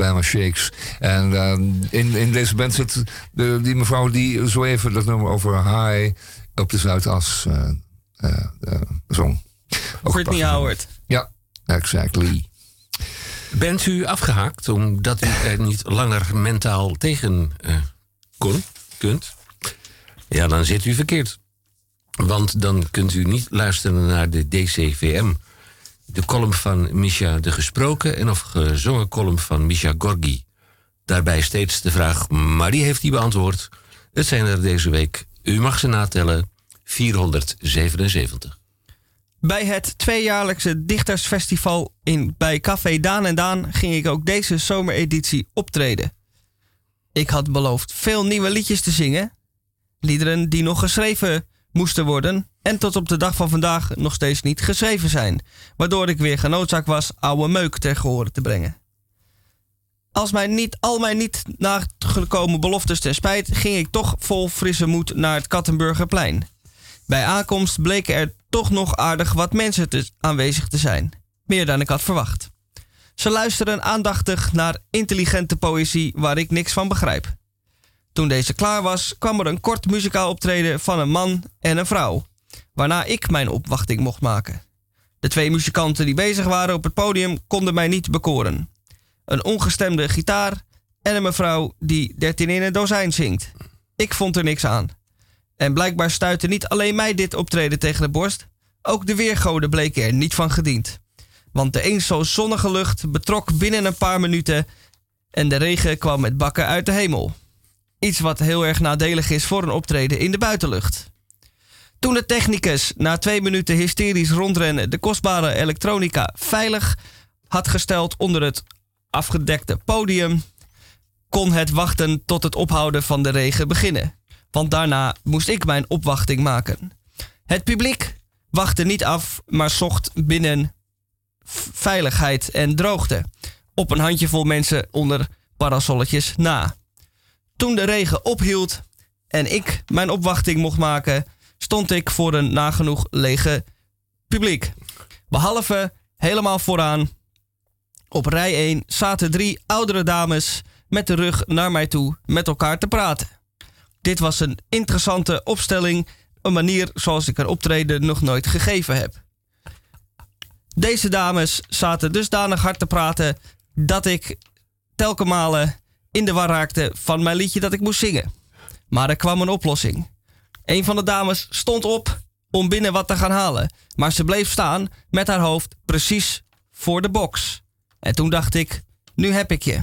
Alabama Shakes. En ehm, in, in deze band zit de, die mevrouw die zo even dat nummer over high op de Zuidas eh, eh, eh, zong. Courtney Howard. Ja, exactly. Bent u afgehaakt omdat u er niet langer mentaal tegen kunt? Ja, dan zit u verkeerd. Want dan kunt u niet luisteren naar de DCVM de column van Misha de gesproken en of gezongen column van Misha Gorgi. Daarbij steeds de vraag, maar die heeft die beantwoord. Het zijn er deze week, u mag ze natellen, 477. Bij het tweejaarlijkse Dichtersfestival in, bij Café Daan en Daan ging ik ook deze zomereditie optreden. Ik had beloofd veel nieuwe liedjes te zingen. Liederen die nog geschreven moesten worden en tot op de dag van vandaag nog steeds niet geschreven zijn, waardoor ik weer genoodzaakt was oude meuk ter gehoor te brengen. Als mij niet, al mijn niet nagekomen beloftes ten spijt, ging ik toch vol frisse moed naar het Kattenburgerplein. Bij aankomst bleken er toch nog aardig wat mensen aanwezig te zijn, meer dan ik had verwacht. Ze luisteren aandachtig naar intelligente poëzie waar ik niks van begrijp. Toen deze klaar was, kwam er een kort muzikaal optreden van een man en een vrouw, waarna ik mijn opwachting mocht maken. De twee muzikanten die bezig waren op het podium konden mij niet bekoren. Een ongestemde gitaar en een mevrouw die 13 in een dozijn zingt. Ik vond er niks aan. En blijkbaar stuitte niet alleen mij dit optreden tegen de borst, ook de weergoden bleken er niet van gediend. Want de eens zo zonnige lucht betrok binnen een paar minuten en de regen kwam met bakken uit de hemel. Iets wat heel erg nadelig is voor een optreden in de buitenlucht. Toen de technicus na twee minuten hysterisch rondrennen de kostbare elektronica veilig had gesteld onder het afgedekte podium, kon het wachten tot het ophouden van de regen beginnen. Want daarna moest ik mijn opwachting maken. Het publiek wachtte niet af, maar zocht binnen veiligheid en droogte op een handjevol mensen onder parasolletjes na. Toen de regen ophield en ik mijn opwachting mocht maken, stond ik voor een nagenoeg lege publiek. Behalve helemaal vooraan, op rij 1, zaten drie oudere dames met de rug naar mij toe met elkaar te praten. Dit was een interessante opstelling, een manier zoals ik een optreden nog nooit gegeven heb. Deze dames zaten dusdanig hard te praten dat ik telkens malen in de war raakte van mijn liedje dat ik moest zingen. Maar er kwam een oplossing. Een van de dames stond op om binnen wat te gaan halen, maar ze bleef staan met haar hoofd precies voor de box. En toen dacht ik, nu heb ik je.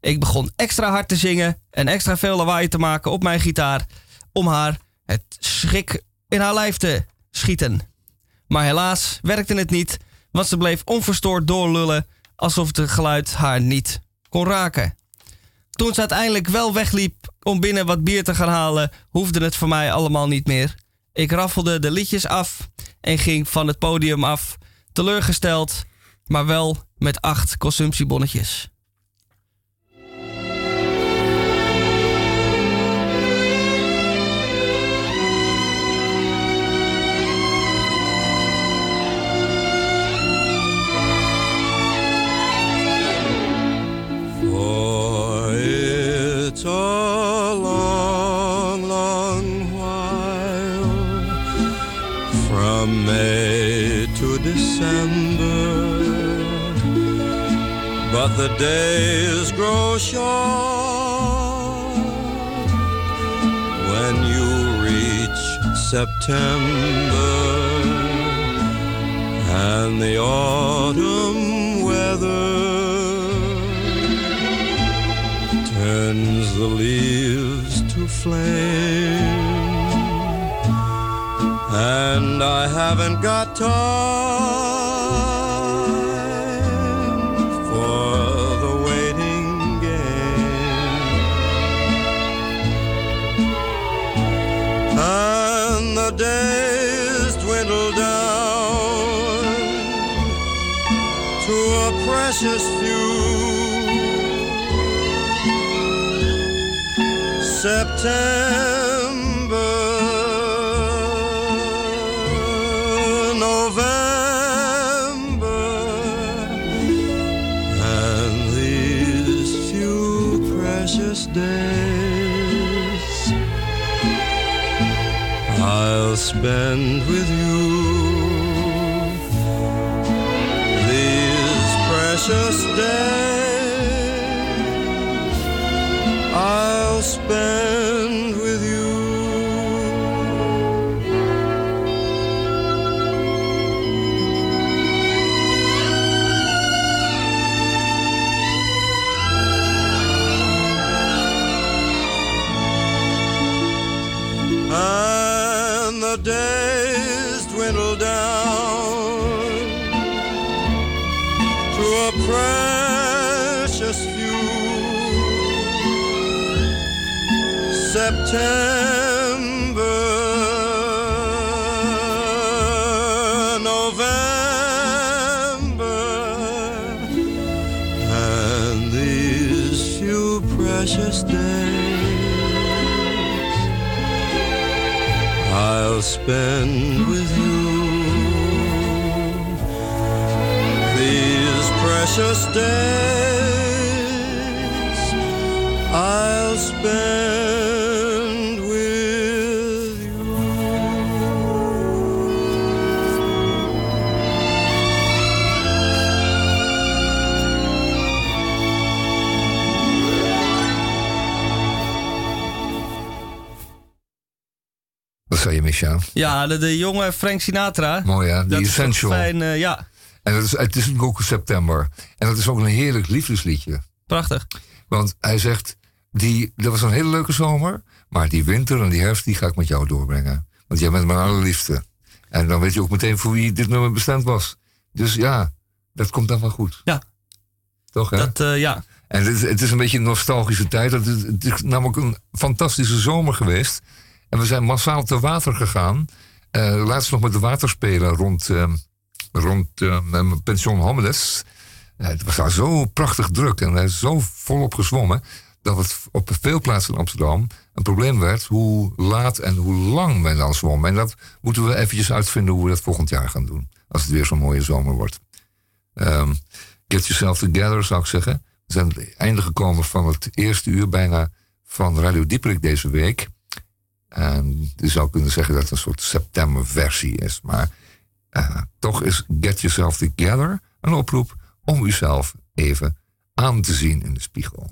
Ik begon extra hard te zingen en extra veel lawaai te maken op mijn gitaar om haar het schrik in haar lijf te schieten. Maar helaas werkte het niet, want ze bleef onverstoord doorlullen alsof het geluid haar niet kon raken. Toen ze uiteindelijk wel wegliep om binnen wat bier te gaan halen, hoefde het voor mij allemaal niet meer. Ik raffelde de liedjes af en ging van het podium af, teleurgesteld, maar wel met acht consumptiebonnetjes. It's a long, long while. From May to December, but the days grow short. When you reach September and the autumn weather turns the leaves to flame. And I haven't got time for the waiting game. And the days dwindle down to a precious few. September, November, and these few precious days I'll spend with you. These precious days spend September, November, and these few precious days I'll spend with you. These precious days. Ja, de, de jonge Frank Sinatra. Mooi hè, dat die is Essential. Fijn, eh, ja, En dat is, het is natuurlijk ook september. En dat is ook een heerlijk liefdesliedje. prachtig. Want hij zegt, die, dat was een hele leuke zomer. Maar die winter en die herfst, die ga ik met jou doorbrengen. Want jij bent mijn allerliefste. En dan weet je ook meteen voor wie dit nummer bestemd was. Dus ja, dat komt dan wel goed. Ja. Toch hè? Dat, eh, ja. En het is, het is een beetje een nostalgische tijd. Het is, het is namelijk een fantastische zomer geweest. En we zijn massaal te water gegaan. Eh, laatst nog met de waterspelen rond, eh, rond eh, pension Hommeles. Eh, het was daar zo prachtig druk en er zo volop gezwommen... dat het op veel plaatsen in Amsterdam een probleem werd... hoe laat en hoe lang men dan zwom. En dat moeten we eventjes uitvinden hoe we dat volgend jaar gaan doen. Als het weer zo'n mooie zomer wordt. Ehm, get yourself together, zou ik zeggen. We zijn aan het einde gekomen van het eerste uur bijna van Radio Dieperik deze week. En je zou kunnen zeggen dat het een soort septemberversie is. Maar eh, toch is Get Yourself Together een oproep om uzelf even aan te zien in de spiegel.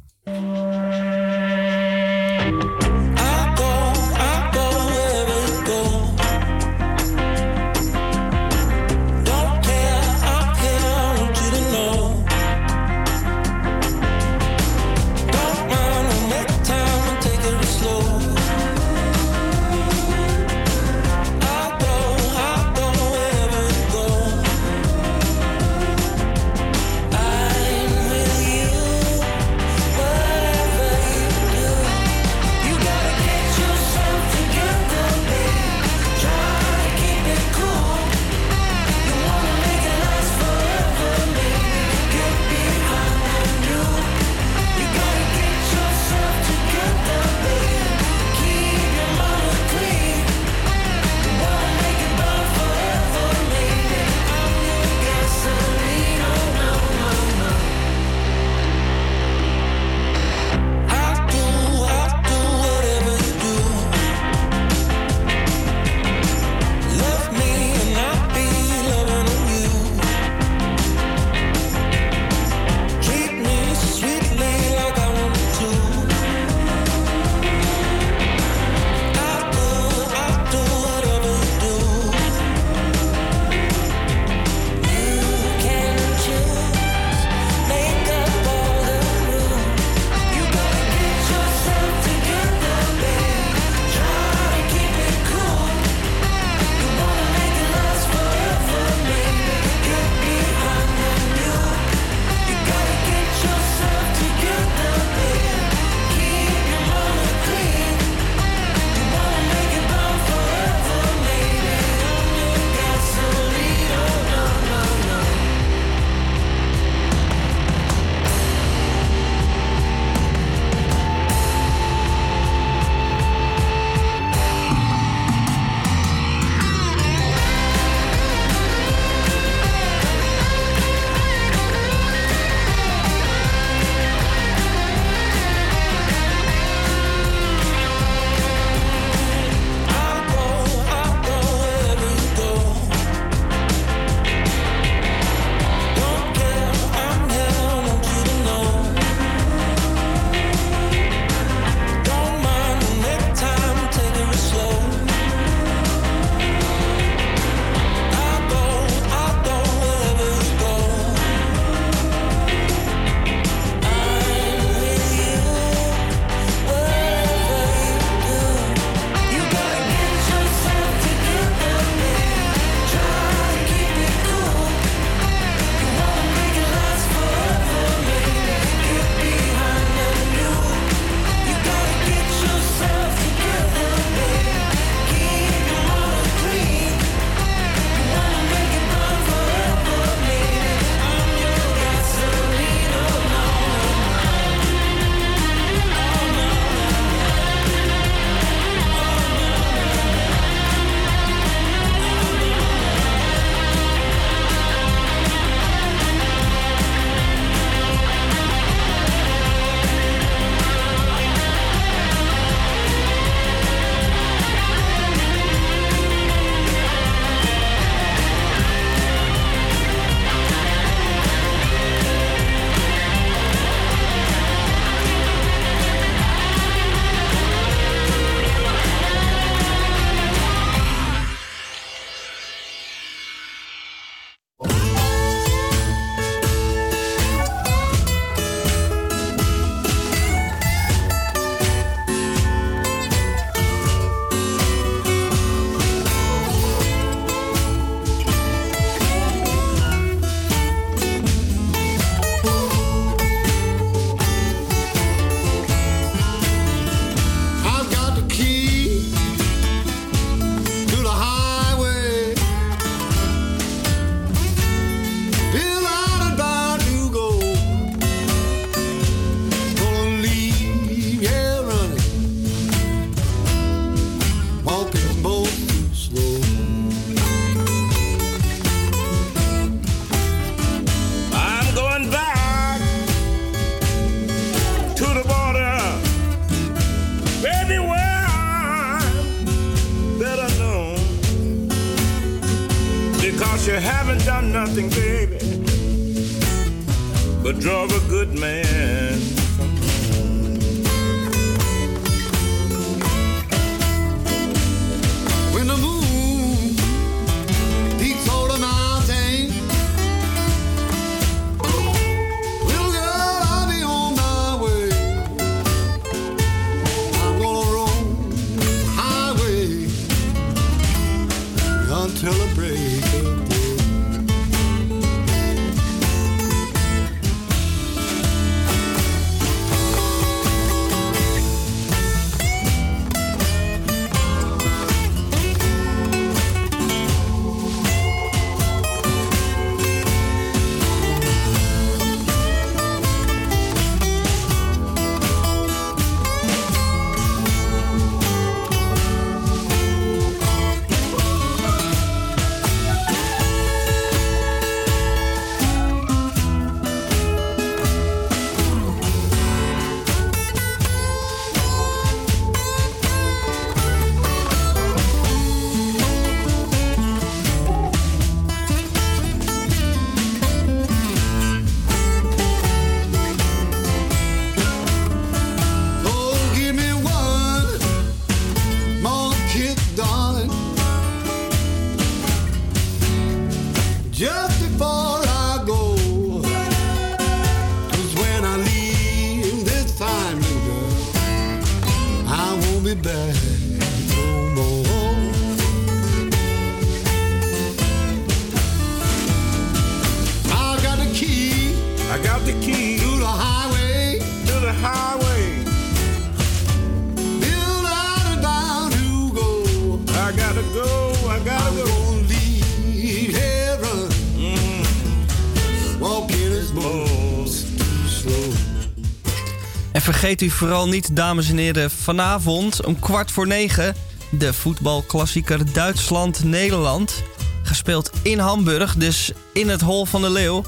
Vergeet u vooral niet, dames en heren, vanavond om kwart voor negen... de voetbalklassieker Duitsland-Nederland. Gespeeld in Hamburg, dus in het Hol van de Leeuw.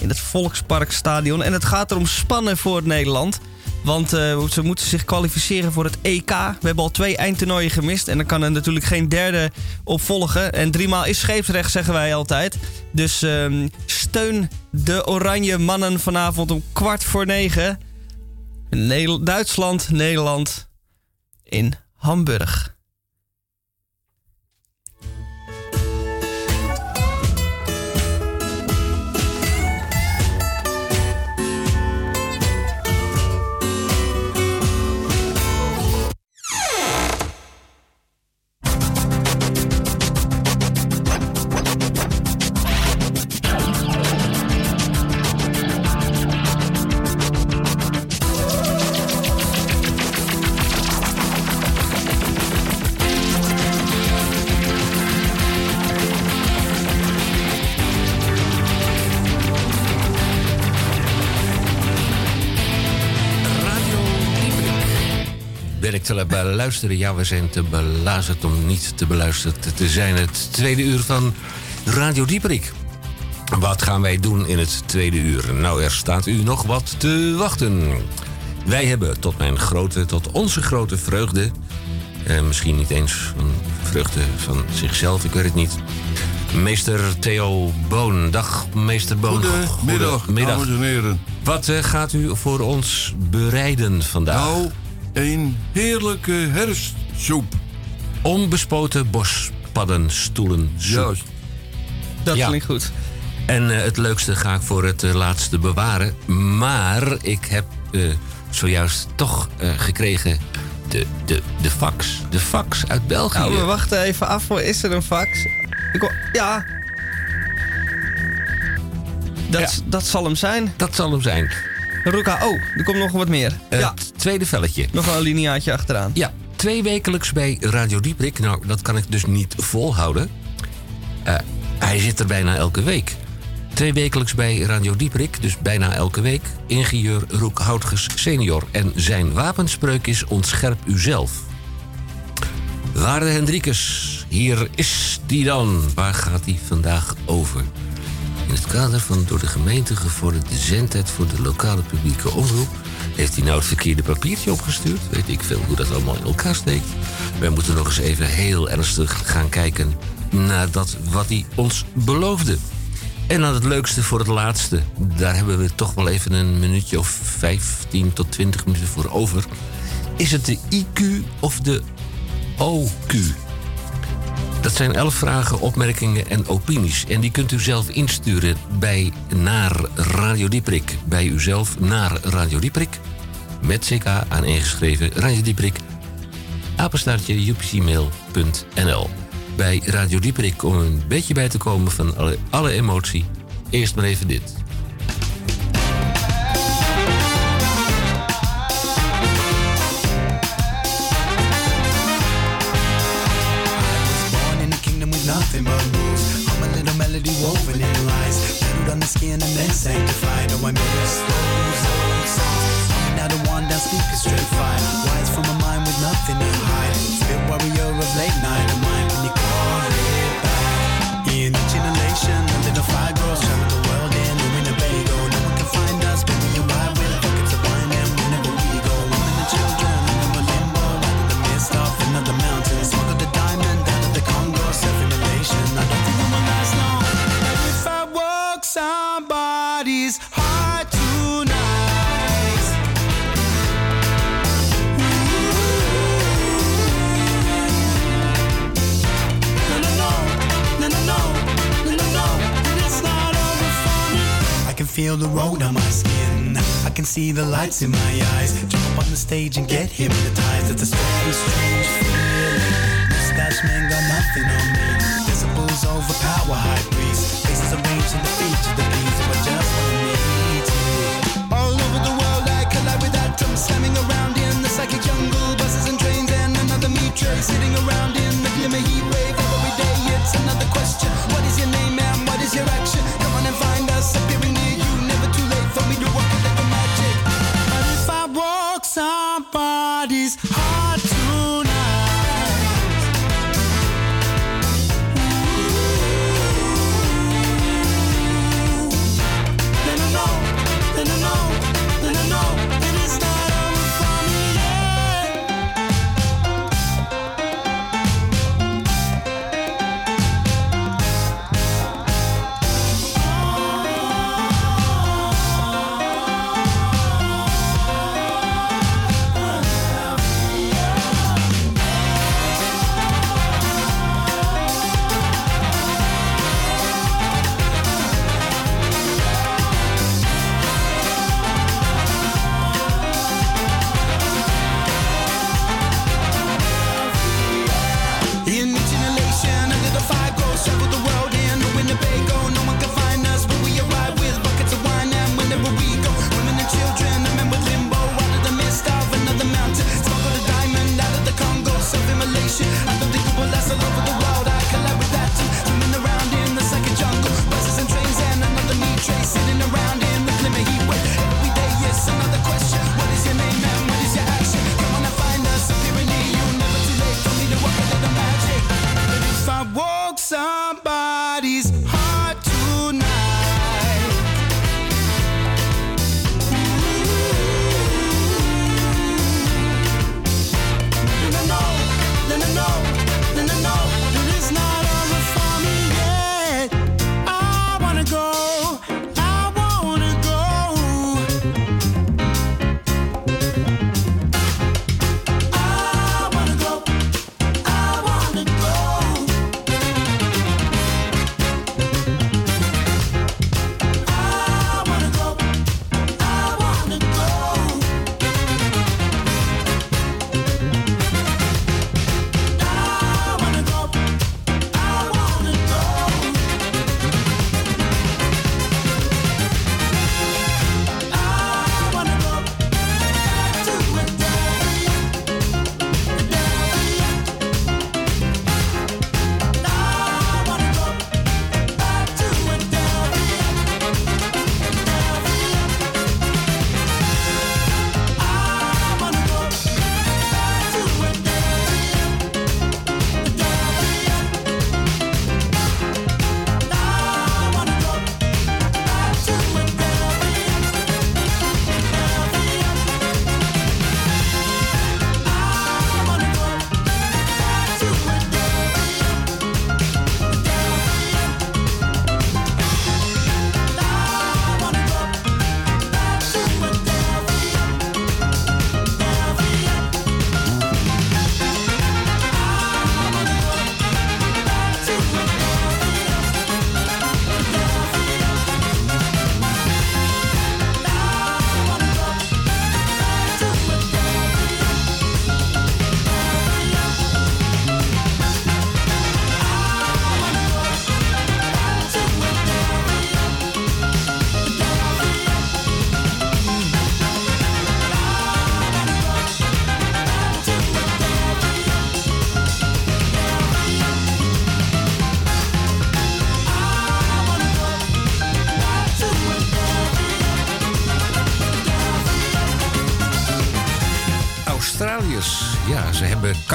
In het Volksparkstadion. En het gaat erom spannen voor Nederland. Want eh, ze moeten zich kwalificeren voor het EK. We hebben al twee eindtoernooien gemist. En dan kan er natuurlijk geen derde op volgen. En driemaal is scheepsrecht, zeggen wij altijd. Dus ehm, steun de oranje mannen vanavond om kwart voor negen. Duitsland, Nederland in Hamburg. Beluisteren? Ja, we zijn te belazerd om niet te beluisterd te zijn. Het tweede uur van Radio Dieperik. Wat gaan wij doen in het tweede uur? Nou, er staat u nog wat te wachten. Wij hebben tot mijn grote, tot onze grote vreugde... Eh, misschien niet eens van vreugde van zichzelf, ik weet het niet... Meester Theo Boon. Dag, meester Boon. Goedemiddag, Goedemiddag. dames en heren. Wat eh, gaat u voor ons bereiden vandaag? Nou, een heerlijke herfstsoep. Onbespoten bospaddenstoelen. Juist. Dat Ja. klinkt goed. En eh, het leukste ga ik voor het eh, laatste bewaren. Maar ik heb eh, zojuist toch eh, gekregen de, de, de fax. De fax uit België. Nou, we wachten even af. hoor. Is er een fax? Ik hoor- ja. Dat, dat zal hem zijn. Dat zal hem zijn. Ruka, oh, er komt nog wat meer. Het ja, tweede velletje. nog wel een lineaatje achteraan. Ja, twee wekelijks bij Radio Dieprik. Nou, dat kan ik dus niet volhouden. Eh, hij zit er bijna elke week. Twee wekelijks bij Radio Dieprik, dus bijna elke week. Ingenieur Roek Houtges senior. En zijn wapenspreuk is ontscherp uzelf. Waarde Hendrikus, hier is die dan. Waar gaat die vandaag over? In het kader van door de gemeente gevorderde zendtijd voor de lokale publieke omroep... heeft hij nou het verkeerde papiertje opgestuurd. Weet ik veel hoe dat allemaal in elkaar steekt. Wij moeten nog eens even heel ernstig gaan kijken naar dat wat hij ons beloofde. En dan het leukste voor het laatste. Daar hebben we toch wel even een minuutje of 15 tot 20 minuten voor over. Is het de IQ of de OQ? Dat zijn elf vragen, opmerkingen en opinies. En die kunt u zelf insturen bij naar Radio Dieprik. Bij uzelf naar Radio Dieprik. Met ck aan ingeschreven Radio Dieprik. Apenstaartje upcmail.nl Bij Radio Dieprik om een beetje bij te komen van alle, alle emotie. Eerst maar even dit. Nothing but rules. I'm a little melody woven in lies. Tattooed on the skin and then sanctified. Oh, I miss those old songs. I'm now the one that speaks straight fire. Wise from a mind with nothing to hide. Feel the road on my skin. I can see the lights in my eyes. Jump on the stage and get hypnotized. It's a strange, strange feeling. Mustache man got nothing on me. Decibels overpower high priest. Faces arranged in the of the beats. But just wanna meet you. All over the world I collide with atoms slamming around in the psychic jungle. Buses and trains and another me tray sitting around in the glimmer heat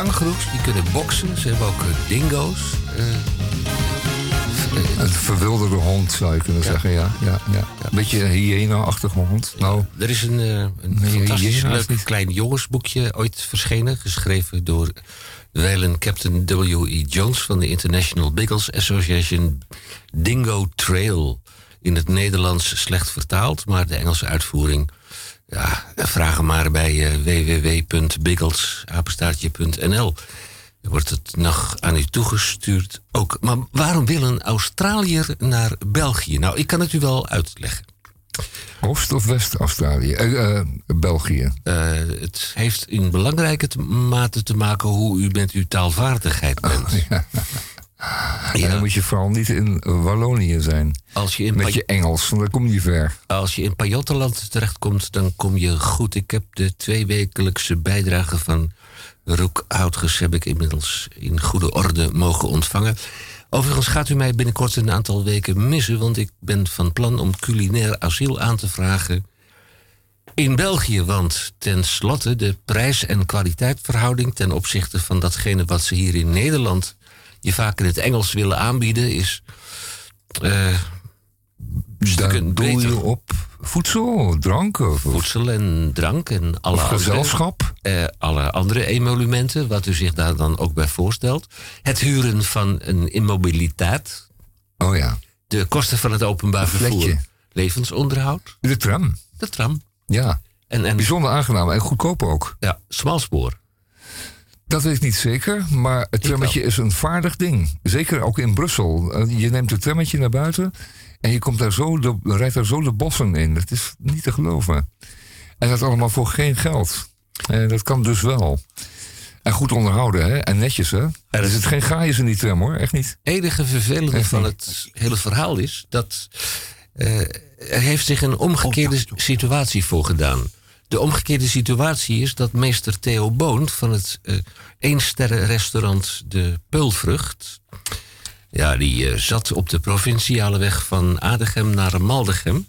kangoeroes, die kunnen boksen. Ze hebben ook eh, dingo's. Eh, Een verwilderde hond zou je kunnen zeggen, ja. ja, ja. Een beetje een hyena-achtige hond. Nou, Er is een, eh, een Nee, fantastisch leuk klein jongensboekje ooit verschenen. Geschreven door wijlen Captain W.E. Jones van de International Beagles Association. Dingo Trail. In het Nederlands slecht vertaald, maar de Engelse uitvoering. Ja, vraag hem maar bij eh, www.biggles.nl. Wordt het nog aan u toegestuurd ook. Maar waarom wil een Australiër naar België? Nou, ik kan het u wel uitleggen. Oost- of West-Australië? Eh, eh, België. Het heeft in belangrijke te- mate te maken hoe u met uw taalvaardigheid bent. En dan moet je vooral niet in Wallonië zijn. Als je in Met je Engels, want dan kom je ver. Als je in Pajottenland terechtkomt, dan kom je goed. Ik heb de tweewekelijkse bijdrage van Roek Houtges heb ik inmiddels in goede orde mogen ontvangen. Overigens gaat u mij binnenkort een aantal weken missen, want ik ben van plan om culinair asiel aan te vragen in België. Want tenslotte de prijs- en kwaliteitverhouding ten opzichte van datgene wat ze hier in Nederland je vaak in het Engels willen aanbieden, is. Daar doel beter. je op voedsel, drank of, voedsel en drank en alle of andere, gezelschap. eh, alle andere emolumenten, wat u zich daar dan ook bij voorstelt. Het huren van een immobiliteit, Oh ja, de kosten van het openbaar vervoer, levensonderhoud, de tram. de tram Ja, en, en bijzonder aangenaam en goedkoop ook. ja, smalspoor. Dat weet ik niet zeker, maar het trammetje is een vaardig ding. Zeker ook in Brussel. Eh, Je neemt het trammetje naar buiten en je komt daar zo de, rijdt daar zo de bossen in. Dat is niet te geloven. En dat allemaal voor geen geld. En dat kan dus wel. En goed onderhouden, hè? En netjes, hè? Er zit geen gaaiers in die tram, hoor. Echt niet. enige vervelende Echt van niet. het hele verhaal is dat eh, er heeft zich een omgekeerde situatie voor gedaan. De omgekeerde situatie is dat meester Theo Boon van het eh eensterrenrestaurant De Peulvrucht, ja, die eh, zat op de provinciale weg van Adegem naar Maldegem.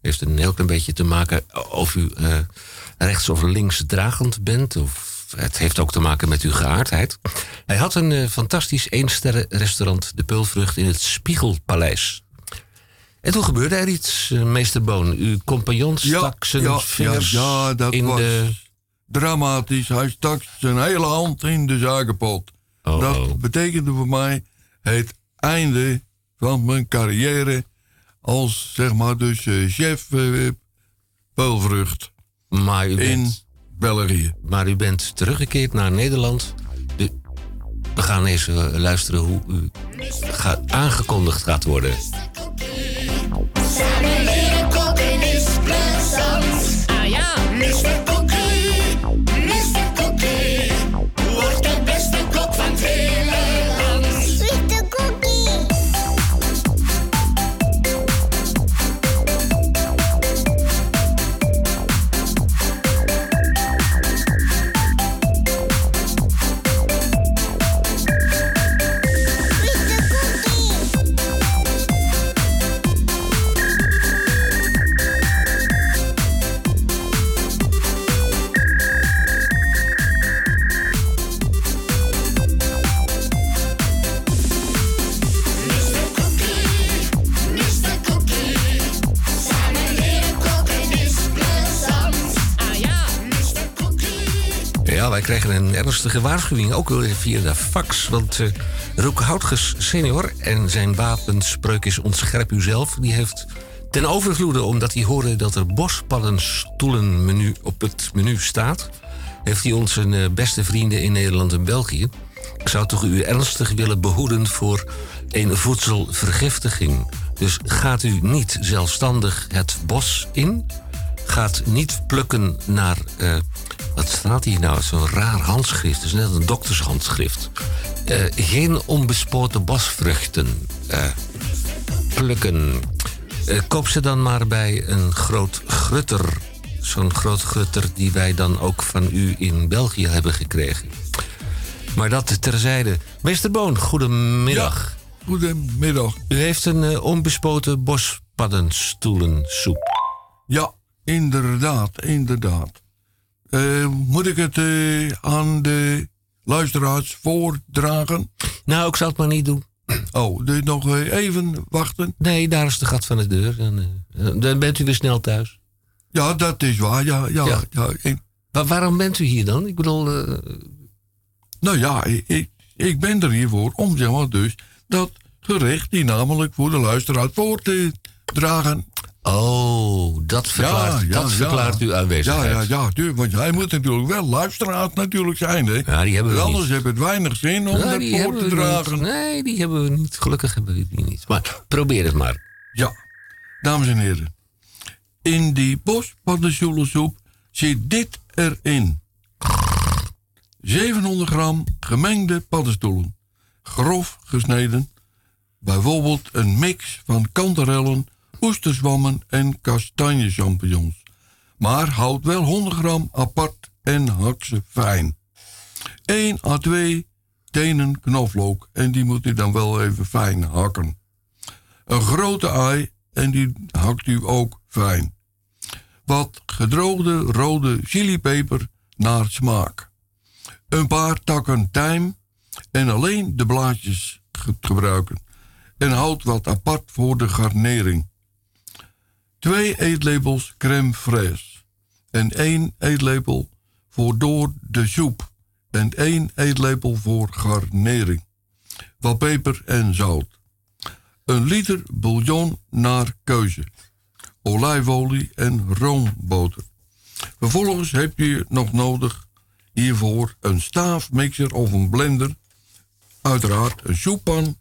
Heeft een heel klein beetje te maken of u eh, rechts of links dragend bent. Of het heeft ook te maken met uw geaardheid. Hij had een eh, fantastisch eensterren restaurant, De Peulvrucht, in het Spiegelpaleis. En toen gebeurde er iets, eh, meester Boon. Uw compagnon stak zijn ja, vingers ja, ja, dat in was de... dramatisch. Hij stak zijn hele hand in de zakenpot. Oh, dat oh. betekende voor mij het einde van mijn carrière als, zeg maar, dus eh, chef eh, peulvrucht Maar u, in België. maar u bent teruggekeerd naar Nederland. De, we gaan eens luisteren hoe u gaat, aangekondigd gaat worden. Samen leren koken is plezant. Ah ja. Wij kregen een ernstige waarschuwing, ook weer via de fax. Want eh Roek Houtges senior en zijn wapenspreuk is ontscherp uzelf... die heeft ten overvloede, omdat hij hoorde dat er bospaddenstoelenmenu op het menu staat... heeft hij onze eh, beste vrienden in Nederland en België... ik zou toch u ernstig willen behoeden voor een voedselvergiftiging. Dus gaat u niet zelfstandig het bos in... gaat niet plukken naar. eh, wat staat hier nou? Zo'n raar handschrift. Het is net een doktershandschrift. Eh, geen onbespoten bosvruchten eh, plukken. Eh, koop ze dan maar bij een groot grutter. Zo'n groot grutter die wij dan ook van u in België hebben gekregen. Maar dat terzijde. Meester Boon, goedemiddag. Goedemiddag. U heeft een onbespoten bospaddenstoelensoep. Ja, inderdaad, inderdaad. Eh, moet ik het eh, aan de luisteraars voordragen? Nou, ik zal het maar niet doen. Oh, dus nog eh, even wachten? Nee, daar is de gat van de deur. Dan, eh, dan bent u weer snel thuis. Ja, dat is waar. Ja, ja, ja. Ja. ik- Wa- waarom bent u hier dan? Ik bedoel, eh, nou ja, ik, ik, ik ben er hiervoor om zeg maar dus dat gerecht die namelijk voor de luisteraar voor te dragen. Oh, dat verklaart, dat verklaart uw aanwezigheid. Ja, ja, ja, tuurlijk, want hij moet natuurlijk wel luisteraar natuurlijk zijn, hè? Ja, die hebben we Anders niet. heeft het weinig zin om Ja, dat voor te dragen. niet. Nee, die hebben we niet. Gelukkig hebben we die niet. Maar probeer het maar. Ja, dames en heren. In die bospaddenstoelensoep zit dit erin. 700 gram gemengde paddenstoelen. Grof gesneden. Bijvoorbeeld een mix van kanterellen, oesterzwammen en kastanjechampignons. Maar houd wel 100 gram apart en hak ze fijn. 1 à 2 tenen knoflook en die moet u dan wel even fijn hakken. Een grote ei en die hakt u ook fijn. Wat gedroogde rode chilipeper naar smaak. Een paar takken tijm en alleen de blaadjes ge- gebruiken. En houd wat apart voor de garnering. Twee eetlepels crème fraîche. En één eetlepel voor door de soep. En één eetlepel voor garnering. Wat peper en zout. Een liter bouillon naar keuze. Olijfolie en roomboter. Vervolgens heb je nog nodig hiervoor een staafmixer of een blender. Uiteraard een soeppan,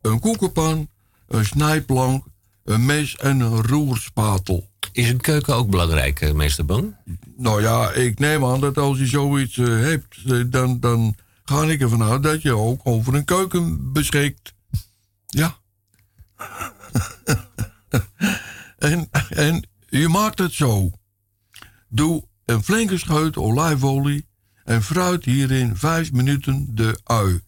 een koekenpan, een snijplank, een mes en een roerspatel. Is een keuken ook belangrijk, eh, meester Bang? Nou ja, ik neem aan dat als je zoiets eh, hebt, eh, dan, dan ga ik ervan uit dat je ook over een keuken beschikt. Ja. en, en je maakt het zo. Doe een flinke scheut olijfolie en fruit hierin vijf minuten de ui.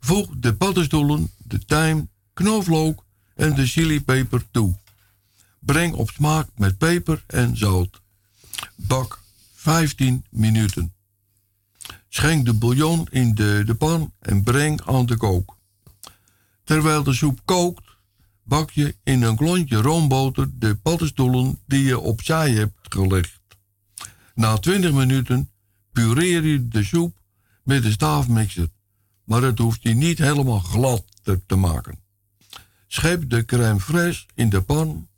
Voeg de paddenstoelen, de tijm, knoflook en de chilipeper toe. Breng op smaak met peper en zout. Bak 15 minuten. Schenk de bouillon in de, de pan en breng aan de kook. Terwijl de soep kookt, bak je in een klontje roomboter de paddenstoelen die je opzij hebt gelegd. Na 20 minuten pureer je de soep met de staafmixer, maar het hoeft je niet helemaal glad te, te maken. Schep de crème fraîche in de pan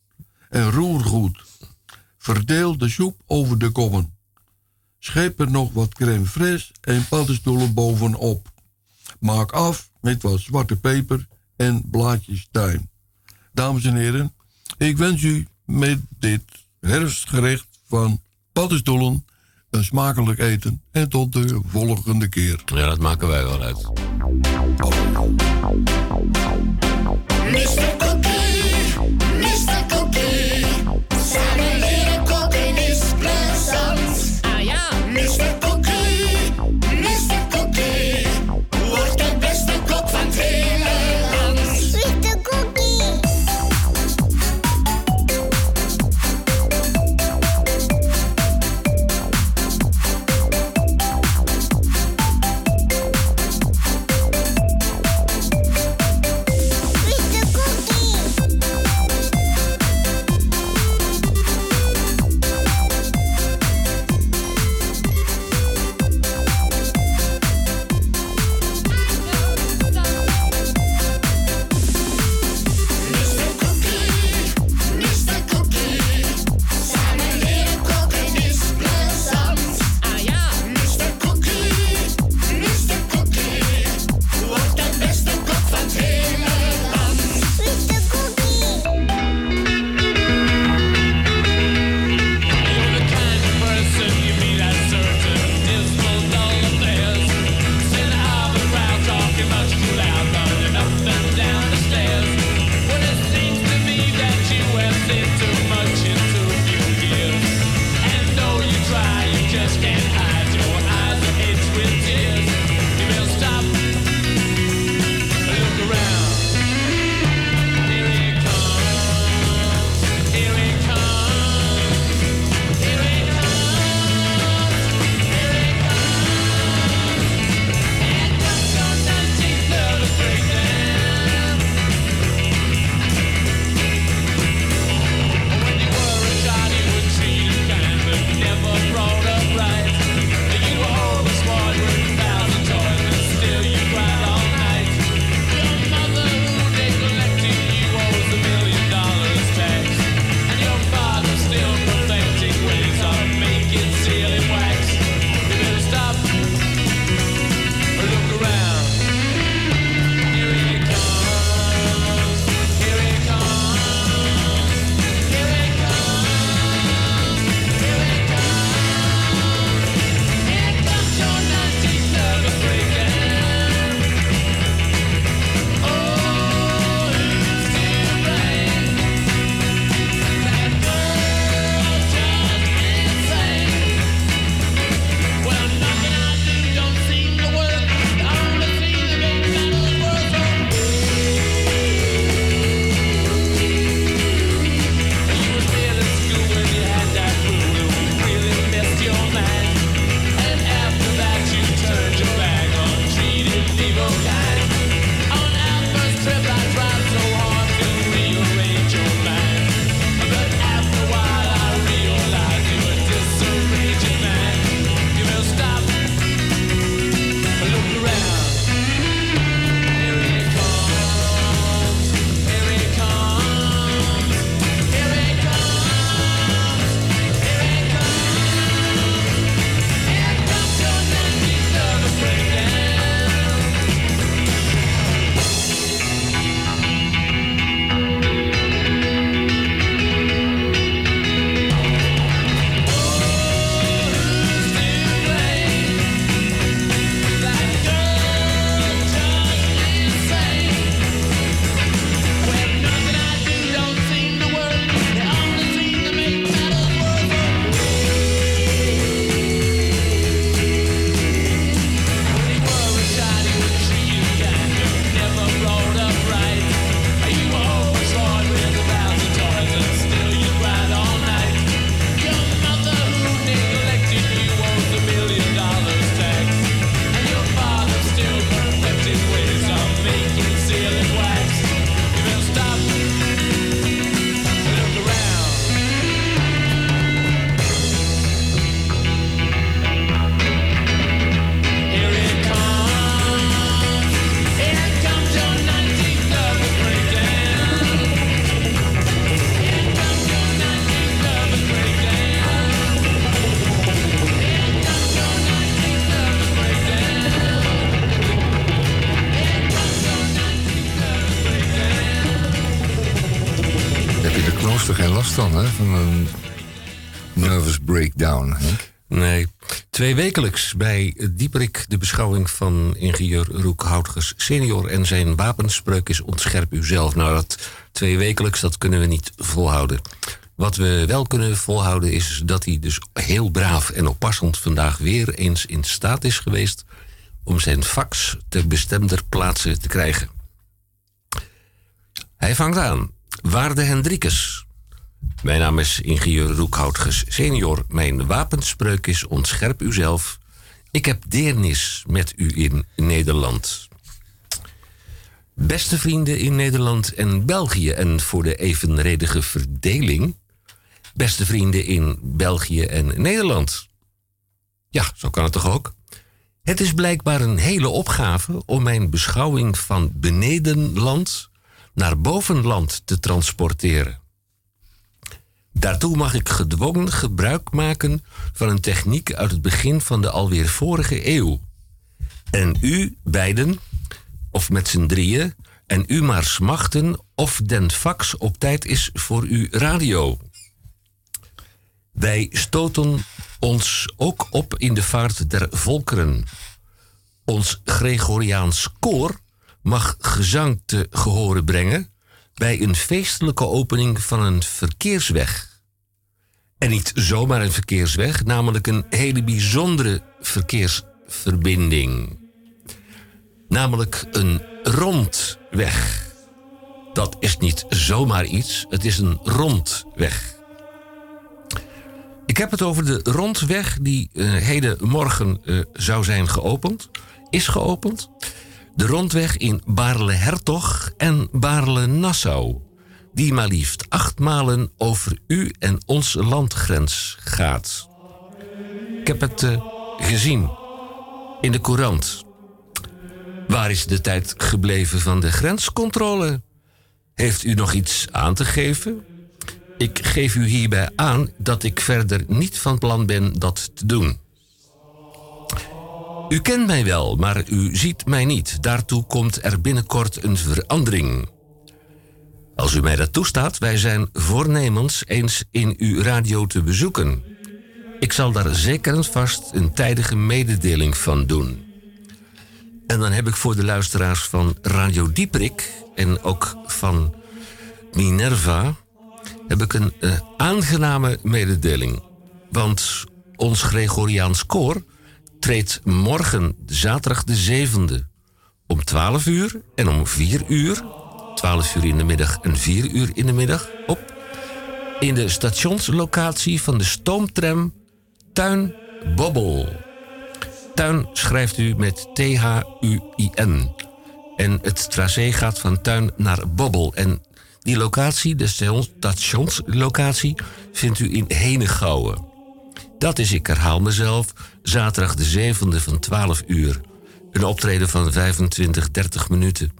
en roer goed. Verdeel de soep over de kommen. Schep er nog wat crème fraîche en paddenstoelen bovenop. Maak af met wat zwarte peper en blaadjes tijm. Dames en heren, ik wens u met dit herfstgerecht van paddenstoelen een smakelijk eten en tot de volgende keer. Ja, dat maken wij wel uit. Mr. Cookie, wekelijks bij Dieperik de beschouwing van ingenieur Roek Houtgers senior en zijn wapenspreuk is ontscherp uzelf. Nou, dat twee wekelijks, dat kunnen we niet volhouden. Wat we wel kunnen volhouden is dat hij dus heel braaf en oppassend vandaag weer eens in staat is geweest om zijn fax te bestemder plaatsen te krijgen. Hij vangt aan. Waarde Hendrikus. Mijn naam is ingenieur Roekhoutges senior. Mijn wapenspreuk is ontscherp uzelf. Ik heb deernis met u in Nederland. Beste vrienden in Nederland en België en voor de evenredige verdeling. Beste vrienden in België en Nederland. Ja, zo kan het toch ook? Het is blijkbaar een hele opgave om mijn beschouwing van benedenland naar bovenland te transporteren. Daartoe mag ik gedwongen gebruik maken van een techniek uit het begin van de alweer vorige eeuw. En u beiden, of met z'n drieën, en u maar smachten of den fax op tijd is voor uw radio. Wij stoten ons ook op in de vaart der volkeren. Ons Gregoriaans koor mag gezang te gehoren brengen bij een feestelijke opening van een verkeersweg. En niet zomaar een verkeersweg, namelijk een hele bijzondere verkeersverbinding. Namelijk een rondweg. Dat is niet zomaar iets, het is een rondweg. Ik heb het over de rondweg die uh, heden morgen uh, zou zijn geopend. Is geopend. De rondweg in Baarle-Hertog en Baarle-Nassau. Die maar liefst acht malen over u en onze landgrens gaat. Ik heb het uh, gezien in de courant. Waar is de tijd gebleven van de grenscontrole? Heeft u nog iets aan te geven? Ik geef u hierbij aan dat ik verder niet van plan ben dat te doen. U kent mij wel, maar u ziet mij niet. Daartoe komt er binnenkort een verandering. Als u mij dat toestaat, wij zijn voornemens eens in uw radio te bezoeken. Ik zal daar zeker en vast een tijdige mededeling van doen. En dan heb ik voor de luisteraars van Radio Dieprik en ook van Minerva heb ik een uh, aangename mededeling. Want ons Gregoriaans koor treedt morgen, zaterdag de 7e, om 12 uur en om 4 uur, 12 uur in de middag en 4 uur in de middag, op in de stationslocatie van de stoomtram Tuin Bobbel. Tuin schrijft u met T-H-U-I-N. En het tracé gaat van Tuin naar Bobbel. En die locatie, de stationslocatie, vindt u in Henegouwen. Dat is, ik herhaal mezelf, zaterdag de 7e van 12 uur. Een optreden van 25, 30 minuten.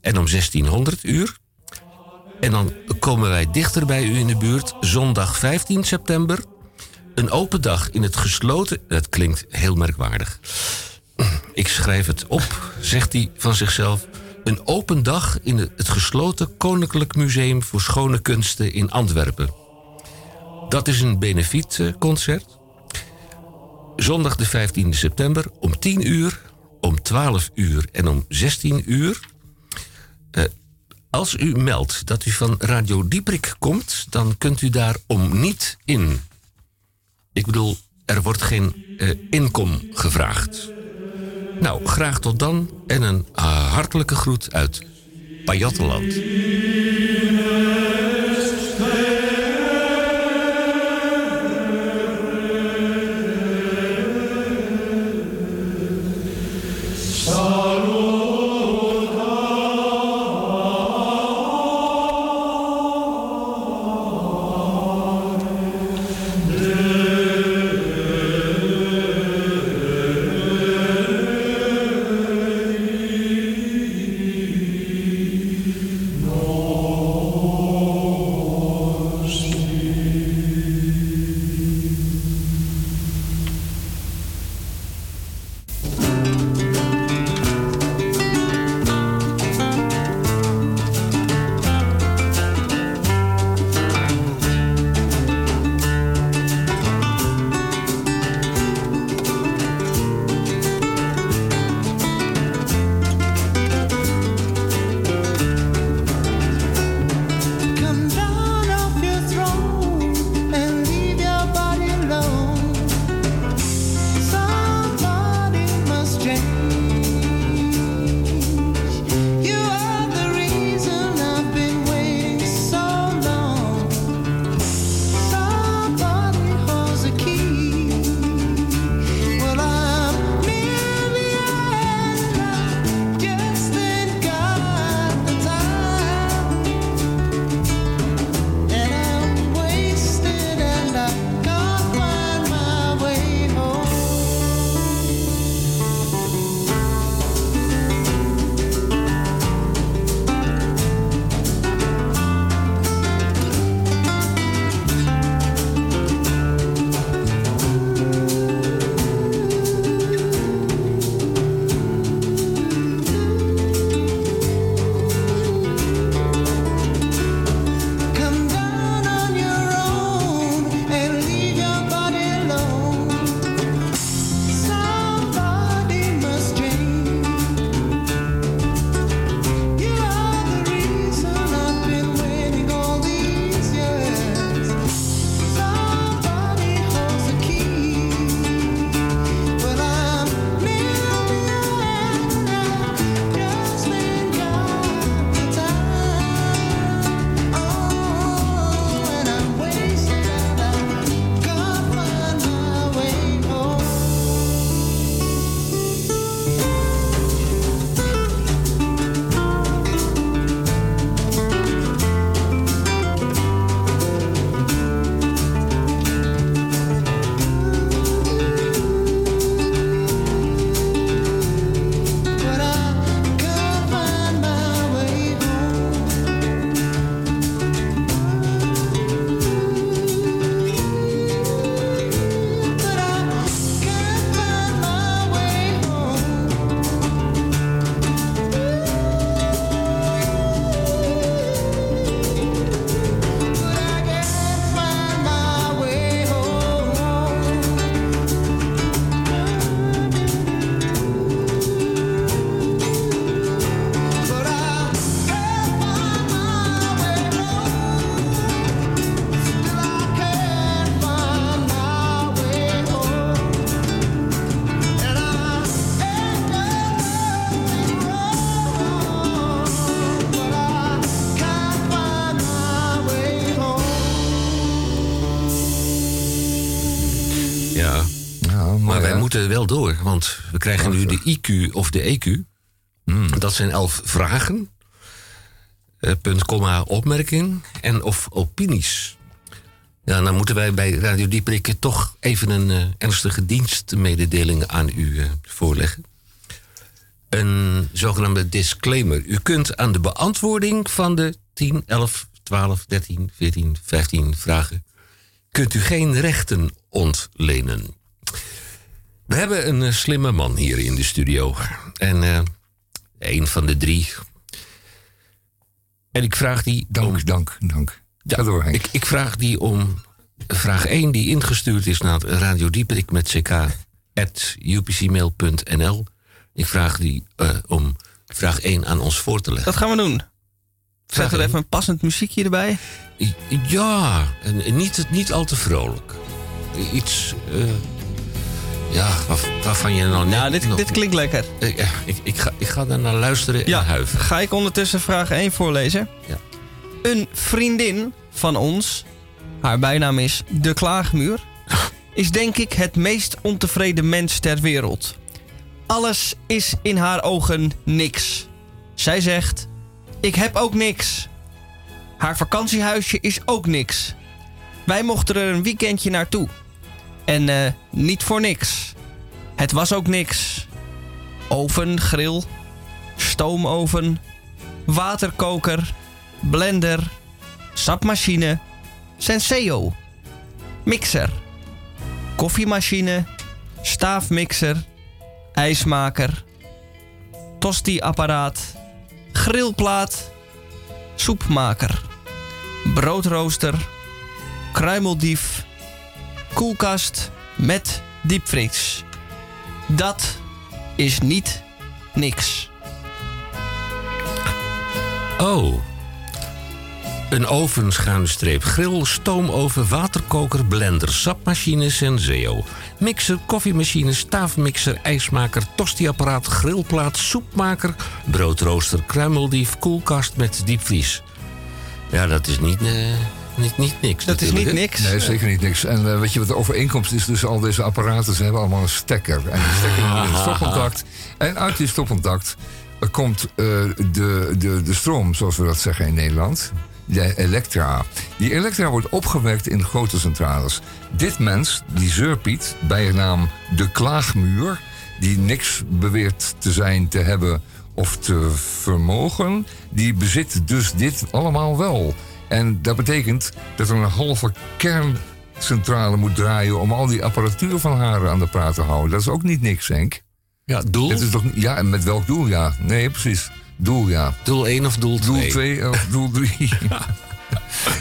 En om 1600 uur. En dan komen wij dichter bij u in de buurt, zondag 15 september. Een open dag in het gesloten. Dat klinkt heel merkwaardig. Ik schrijf het op, zegt hij van zichzelf. Een open dag in het gesloten Koninklijk Museum voor Schone Kunsten in Antwerpen. Dat is een benefietconcert. Zondag de 15 september om 10 uur, om 12 uur en om 16 uur. Uh, als u meldt dat u van Radio Dieprik komt, dan kunt u daar om niet in. Ik bedoel, er wordt geen uh, inkom gevraagd. Nou, graag tot dan en een hartelijke groet uit Pajottenland. Door, want we krijgen nu de IQ of de EQ. Dat zijn elf vragen. Eh, punt, komma, opmerking en of opinies. Ja, dan moeten wij bij Radio Dieperik toch even een eh, ernstige dienstmededeling aan u eh, voorleggen. Een zogenaamde disclaimer. U kunt aan de beantwoording van de 10, 11, 12, 13, 14, 15 vragen... kunt u geen rechten ontlenen. We hebben een eh, slimme man hier in de studio. En eh een van de drie. En ik vraag die. Dank, dank, dank. Ja, Ga door, Henk. ik, ik vraag die om vraag 1 die ingestuurd is naar Radio Dieperik met ck at upcmail.nl. Ik vraag die eh, om vraag 1 aan ons voor te leggen. Dat gaan we doen. Zet er even een passend muziekje erbij. Ja, en en niet, niet al te vrolijk. Iets, eh, ja, waar- waarvan je nou net... Ja, dit, nog- dit klinkt lekker. Ik, ik, ga, ik ga daar naar luisteren en Ja, huiveren. ga ik ondertussen vraag 1 voorlezen. Ja. Een vriendin van ons, haar bijnaam is De Klaagmuur, is denk ik het meest ontevreden mens ter wereld. Alles is in haar ogen niks. Zij zegt: Ik heb ook niks. Haar vakantiehuisje is ook niks. Wij mochten er een weekendje naartoe. En eh, niet voor niks. Het was ook niks. Oven, grill, stoomoven, waterkoker, blender, sapmachine, Senseo, mixer, koffiemachine, staafmixer, ijsmaker, tosti-apparaat, grillplaat, soepmaker, broodrooster, kruimeldief, koelkast met diepvries. Dat is niet niks. Oh. Een oven, schuine streep, grill, stoomoven, waterkoker, blender, sapmachine, Senseo. Mixer, koffiemachine, staafmixer, ijsmaker, tostiapparaat, grillplaat, soepmaker, broodrooster, kruimeldief, koelkast met diepvries. Ja, dat is niet, eh, niet, niet niks. Dat is niet niks. Nee, zeker niet niks. En eh, weet je wat de overeenkomst is tussen al deze apparaten? Ze hebben allemaal een stekker. En die stekker in een stopcontact. En uit die stopcontact eh, komt eh, de, de, de stroom, zoals we dat zeggen in Nederland. De elektra. Die elektra wordt opgewekt in grote centrales. Dit mens, die zeurpiet, bij naam de klaagmuur... die niks beweert te zijn, te hebben of te vermogen... die bezit dus dit allemaal wel. En dat betekent dat er een halve kerncentrale moet draaien... om al die apparatuur van haar aan de praat te houden. Dat is ook niet niks, Henk. Ja, doel? Het is toch, ja, en met welk doel? Ja, nee, precies. Doel, ja. Doel 1 of doel 2? Doel 2 of doel 3.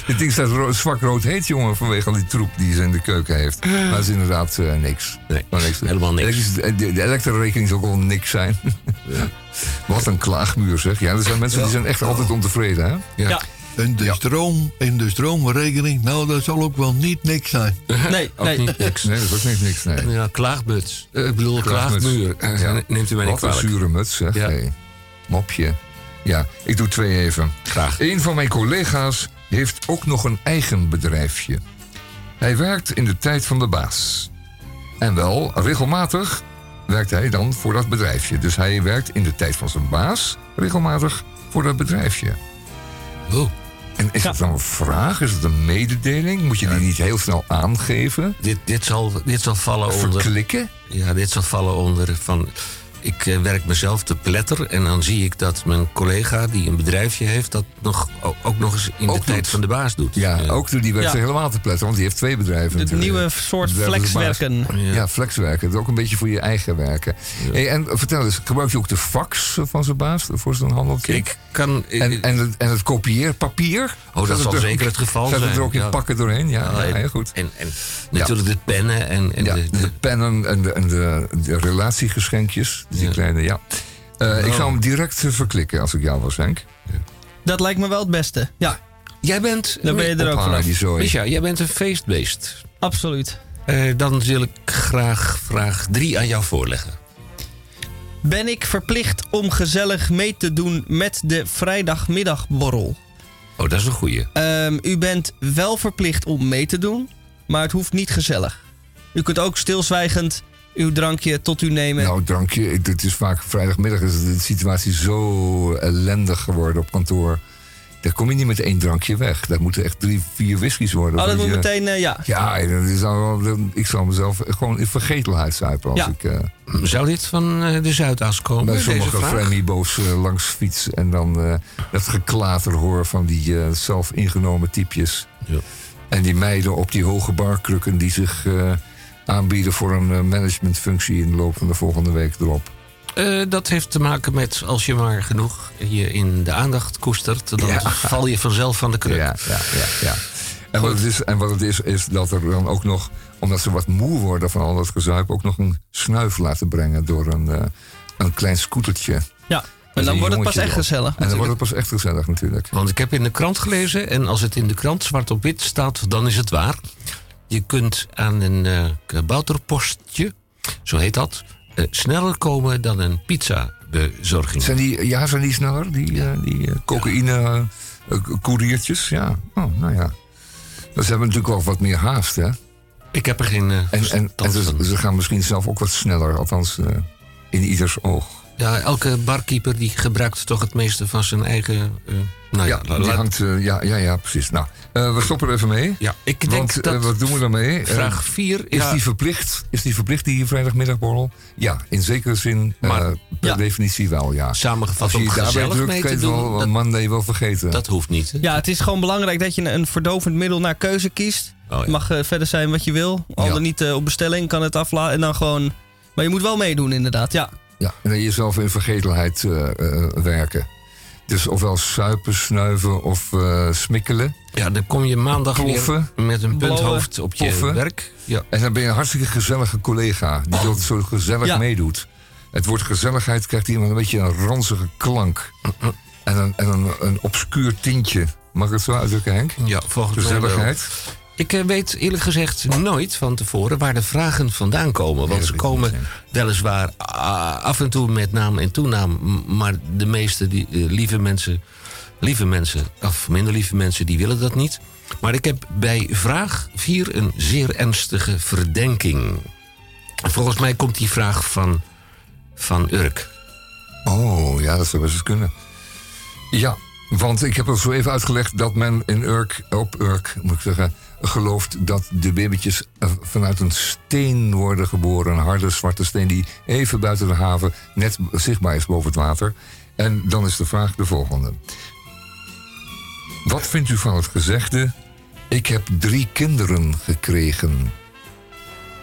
Dit ding staat ro- zwak rood heet, jongen, vanwege al die troep die ze in de keuken heeft. Maar dat is inderdaad eh, niks. Nee, niks. helemaal niks. Elektrische- De, de elektrorekening zal ook wel niks zijn. Wat een klaagmuur, zeg. Ja, er zijn mensen die zijn echt altijd ontevreden, hè? Ja. En de, stroom, en de stroomrekening, nou, dat zal ook wel niet niks zijn. Nee, Ook nee. niet niks. Nee, dat is ook niet niks, nee. Ja, klaagmuts. Eh, ik bedoel, klaagmuur. Ja. Neemt u mij niet Wat een kwalijk. zure muts, zeg. Ja. Hey. Mopje. Ja, ik doe twee even. Graag. Een van mijn collega's heeft ook nog een eigen bedrijfje. Hij werkt in de tijd van de baas. En wel, regelmatig werkt hij dan voor dat bedrijfje. Dus hij werkt in de tijd van zijn baas regelmatig voor dat bedrijfje. Oh, En is Ja. het dan een vraag? Is het een mededeling? Moet je die niet heel snel aangeven? dit, dit, zal, dit zal vallen onder... Verklikken? Ja, dit zal vallen onder van... Ik eh, werk mezelf te pletter en dan zie ik dat mijn collega die een bedrijfje heeft... dat nog, ook, nog eens in Ook de tijd doet. van de baas doet. Ja, ook toen die werkt Ja. helemaal te pletten, want die heeft twee bedrijven. Het nieuwe soort flexwerken. Ja. flexwerken. Dat ook een beetje voor je eigen werken. Hey, en vertel eens, gebruikt u ook de fax van zijn baas voor zo'n handeltje? Ik kan... En, en, het, en het kopieerpapier? Oh, dat zal er zeker ook- het geval het zijn, er ook in ja. pakken doorheen? Ja, heel goed. En, en natuurlijk de pennen en, en ja, de, de, pennen en de, en de, de relatiegeschenkjes. Die Ja. kleine, ja. Eh, Ik Oh. zou hem direct verklikken als ik jou was, Henk. Dat lijkt me wel het beste. Ja, Jij bent... dan ben je er ook vanaf. Misha, jij bent een feestbeest. Absoluut. Eh, dan wil ik graag vraag 3 aan jou voorleggen. Ben ik verplicht om gezellig mee te doen met de vrijdagmiddagborrel? Oh, dat is een goeie. Ehm, u bent wel verplicht om mee te doen, maar het hoeft niet gezellig. U kunt ook stilzwijgend uw drankje tot u nemen? Nou, drankje, ik- het is vaak vrijdagmiddag is de situatie zo ellendig geworden op kantoor. Daar kom je niet met één drankje weg. Dat moeten echt drie, vier whiskies worden. oh, dat moet je- meteen, eh, ja. Ja, dat is al, ik zal mezelf gewoon in vergetelheid zuipen als Ja. ik eh, Zou dit van eh, de Zuidas komen? bij deze sommige eh, langs fiets en dan eh, dat geklater hoor van die eh, zelf ingenomen typjes. Ja. En die meiden op die hoge barkrukken die zich eh, aanbieden voor een eh, managementfunctie in de loop van de volgende week erop. Eh, dat heeft te maken met als je maar genoeg je in de aandacht koestert, dan Ja. val je vanzelf van de kruk. Ja, ja, ja. ja. En, wat het is, en wat het is, is dat er dan ook nog, omdat ze wat moe worden van al dat gezuip, ook nog een snuif laten brengen door een, eh, een klein scootertje. Ja, en dan wordt het pas echt gezellig. En dan wordt het pas echt gezellig natuurlijk. Want ik heb in de krant gelezen, en als het in de krant zwart op wit staat, dan is het waar. Je kunt aan een eh kabouterpostje, zo heet dat, eh, sneller komen dan een pizzabezorging. Zijn die, ja, zijn die sneller, die, eh, die cocaïne-couriertjes? ja. Oh, nou ja. Dus ze hebben natuurlijk wel wat meer haast, hè? Ik heb er geen. En, en, ze, ze gaan misschien zelf ook wat sneller, althans in ieders oog. Ja, elke barkeeper die gebruikt toch het meeste van zijn eigen. eh, nou ja, Ja, la- die laat- hangt, eh, ja, ja, ja, precies. Nou, eh, we stoppen er even mee. ja, ik denk Want dat. wat doen we daarmee? Vraag 4 is, ja, die verplicht, is die verplicht, die vrijdagmiddagborrel? Ja, in zekere zin, eh, Maar- per Ja. definitie wel, ja. samengevat Als je om je daarbij drukt, mee kan te je het wel Dat, Monday wel vergeten. dat hoeft niet. hè? Ja, het is gewoon belangrijk dat je een, verdovend middel naar keuze kiest. Oh, ja. Het mag eh, verder zijn wat je wil. Al Ja. dan niet op bestelling kan het afladen. En dan gewoon... Maar je moet wel meedoen inderdaad, ja. Ja, en dan jezelf in vergetelheid eh, eh, werken. Dus ofwel suipen, snuiven of eh, smikkelen. Ja, dan kom je maandag Ploffen. weer met een punthoofd op je Poffen. werk. Ja. En dan ben je een hartstikke gezellige collega. Die altijd zo gezellig Ja. meedoet. Het woord gezelligheid krijgt iemand een beetje een ranzige klank. En een, en een, een obscuur tintje. Mag ik het zo uitdrukken, Henk? ja, volgens mij wel. Ik eh, weet eerlijk gezegd nooit van tevoren waar de vragen vandaan komen. Want ze komen weliswaar ah, af en toe met naam en toenaam. Maar de meeste die, eh, lieve mensen, lieve mensen, of minder lieve mensen, die willen dat niet. Maar ik heb bij vraag 4 een zeer ernstige verdenking. Volgens mij komt die vraag van, van Urk. Oh, ja, dat zou best eens kunnen. Ja, want ik heb al zo even uitgelegd dat men in Urk, op Urk, moet ik zeggen, gelooft dat de babytjes vanuit een steen worden geboren. Een harde zwarte steen die even buiten de haven net zichtbaar is boven het water. En dan is de vraag de volgende. Wat vindt u van het gezegde? Ik heb drie kinderen gekregen.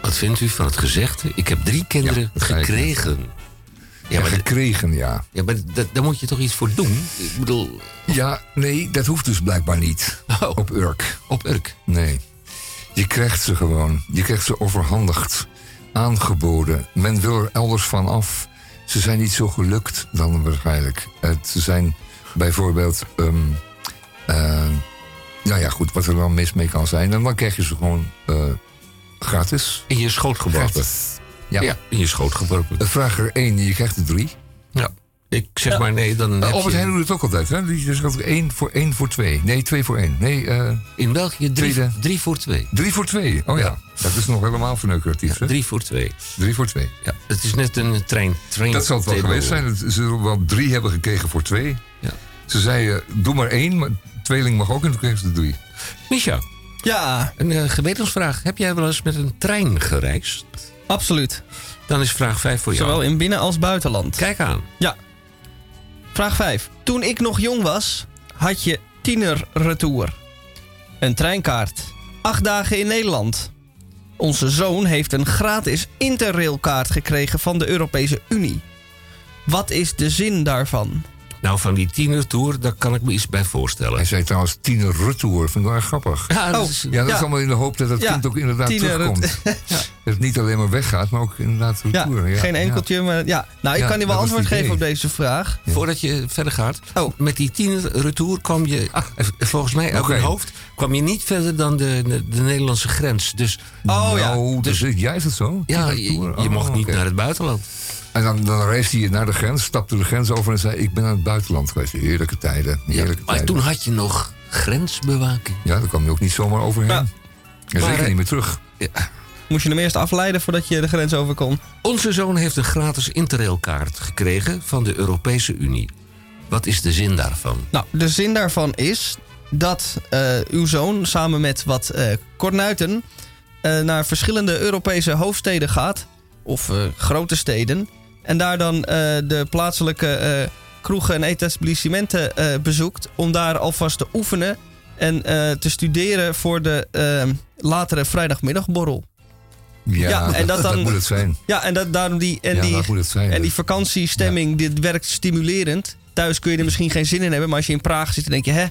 Wat vindt u van het gezegde? Ik heb drie kinderen Ja, gekregen. Ja, maar, gekregen, ja. ja, maar daar moet je toch iets voor doen? Ik bedoel, Ja, nee, dat hoeft dus blijkbaar niet. Oh. Op Urk. op Urk. Nee. Je krijgt ze gewoon. Je krijgt ze overhandigd. Aangeboden. Men wil er elders van af. Ze zijn niet zo gelukt dan waarschijnlijk. Het, ze zijn bijvoorbeeld... ehm, eh, nou ja, goed, wat er dan mis mee kan zijn. En dan krijg je ze gewoon eh, gratis. In je schoot geworpen. Ja. Ja, in je schoot geworpen. Eh, Vraag er één, je krijgt er drie. Ja. Ik zeg maar nee, dan Uh, Albert je Heijn doet het ook altijd, hè? Die zegt altijd één voor één voor twee. Nee, twee voor één. Nee, eh, in België drie, Tweede. drie voor twee. drie voor twee. Oh ja, Ja. dat is nog helemaal verneukeratief, hè? Drie voor twee. Drie voor twee. Ja, het is net een trein. train Dat zal het wel geweest zijn. Ze zullen wel drie hebben gekregen voor twee. Ja. Ze zeiden, doe maar één, maar tweeling mag ook en toen kregen ze drie. Misha, Ja, een eh, gewetensvraag. Heb jij wel eens met een trein gereisd? Absoluut. Dan is vraag 5 voor jou. Zowel in binnen- als buitenland. Kijk aan. Ja. Vraag 5. Toen ik nog jong was, had je tienerretour. Een treinkaart. Acht dagen in Nederland. Onze zoon heeft een gratis interrailkaart gekregen van de Europese Unie. Wat is de zin daarvan? Nou, van die tienertour, daar kan ik me iets bij voorstellen. Hij zei trouwens tiener retour. Vind ik wel erg grappig. Ja, dat Oh. is- Ja, dat Ja. is allemaal in de hoop dat het Ja, kind ook inderdaad terugkomt. Dat het niet alleen maar weggaat, maar ook inderdaad retour. Ja, geen enkeltje, maar ja. Nou, ik kan je wel antwoord geven op deze vraag. Voordat je verder gaat. Oh. Met die tienerretour kwam je, ah, volgens mij uit mijn hoofd, kwam je niet verder dan de, de, de Nederlandse grens. Dus Oh ja. Nou, Dus- dus, ja, is het zo? ja, je, Tienerretour? je Oh, mocht niet oké. naar het buitenland. En dan, dan reisde hij naar de grens, stapte de grens over en zei... ik ben aan het buitenland geweest. Heerlijke tijden. Ja, Heerlijke maar tijden. toen had je nog grensbewaking. Ja, daar kwam je ook niet zomaar overheen. Ja. En Maar, zeker eh, niet meer terug. Ja. Moest je hem eerst afleiden voordat je de grens over kon. Onze zoon heeft een gratis interrailkaart gekregen van de Europese Unie. Wat is de zin daarvan? Nou, de zin daarvan is dat eh, uw zoon samen met wat eh kornuiten eh, naar verschillende Europese hoofdsteden gaat. Of eh, grote steden. En daar dan eh, de plaatselijke eh, kroegen en etablissementen eh, bezoekt. Om daar alvast te oefenen en te studeren voor de eh, latere vrijdagmiddagborrel. Ja, en dat dan- moet het zijn. Ja, en dat, daarom die, en Ja, die, dat moet het zijn, en die vakantiestemming, dit werkt stimulerend. Thuis kun je er misschien geen zin in hebben, maar als je in Praag zit, dan denk je, hè,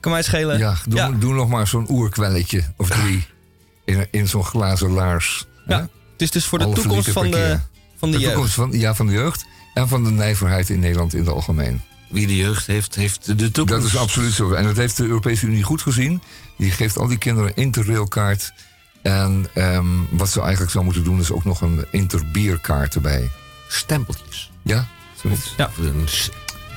kan mij schelen. Ja, doe, doe nog maar zo'n oerkwelletje of drie in, in zo'n glazen laars. Ja, het is dus voor de Halve toekomst van de. Van de, jeugd. toekomst van, ja, van de jeugd en van de nijverheid in Nederland in het algemeen. Wie de jeugd heeft, heeft de toekomst. Dat is absoluut zo. En dat heeft de Europese Unie goed gezien. Die geeft al die kinderen een interrailkaart. En ehm, wat ze eigenlijk zou moeten doen, is ook nog een interbierkaart erbij. Stempeltjes. Ja, zoiets. Ja.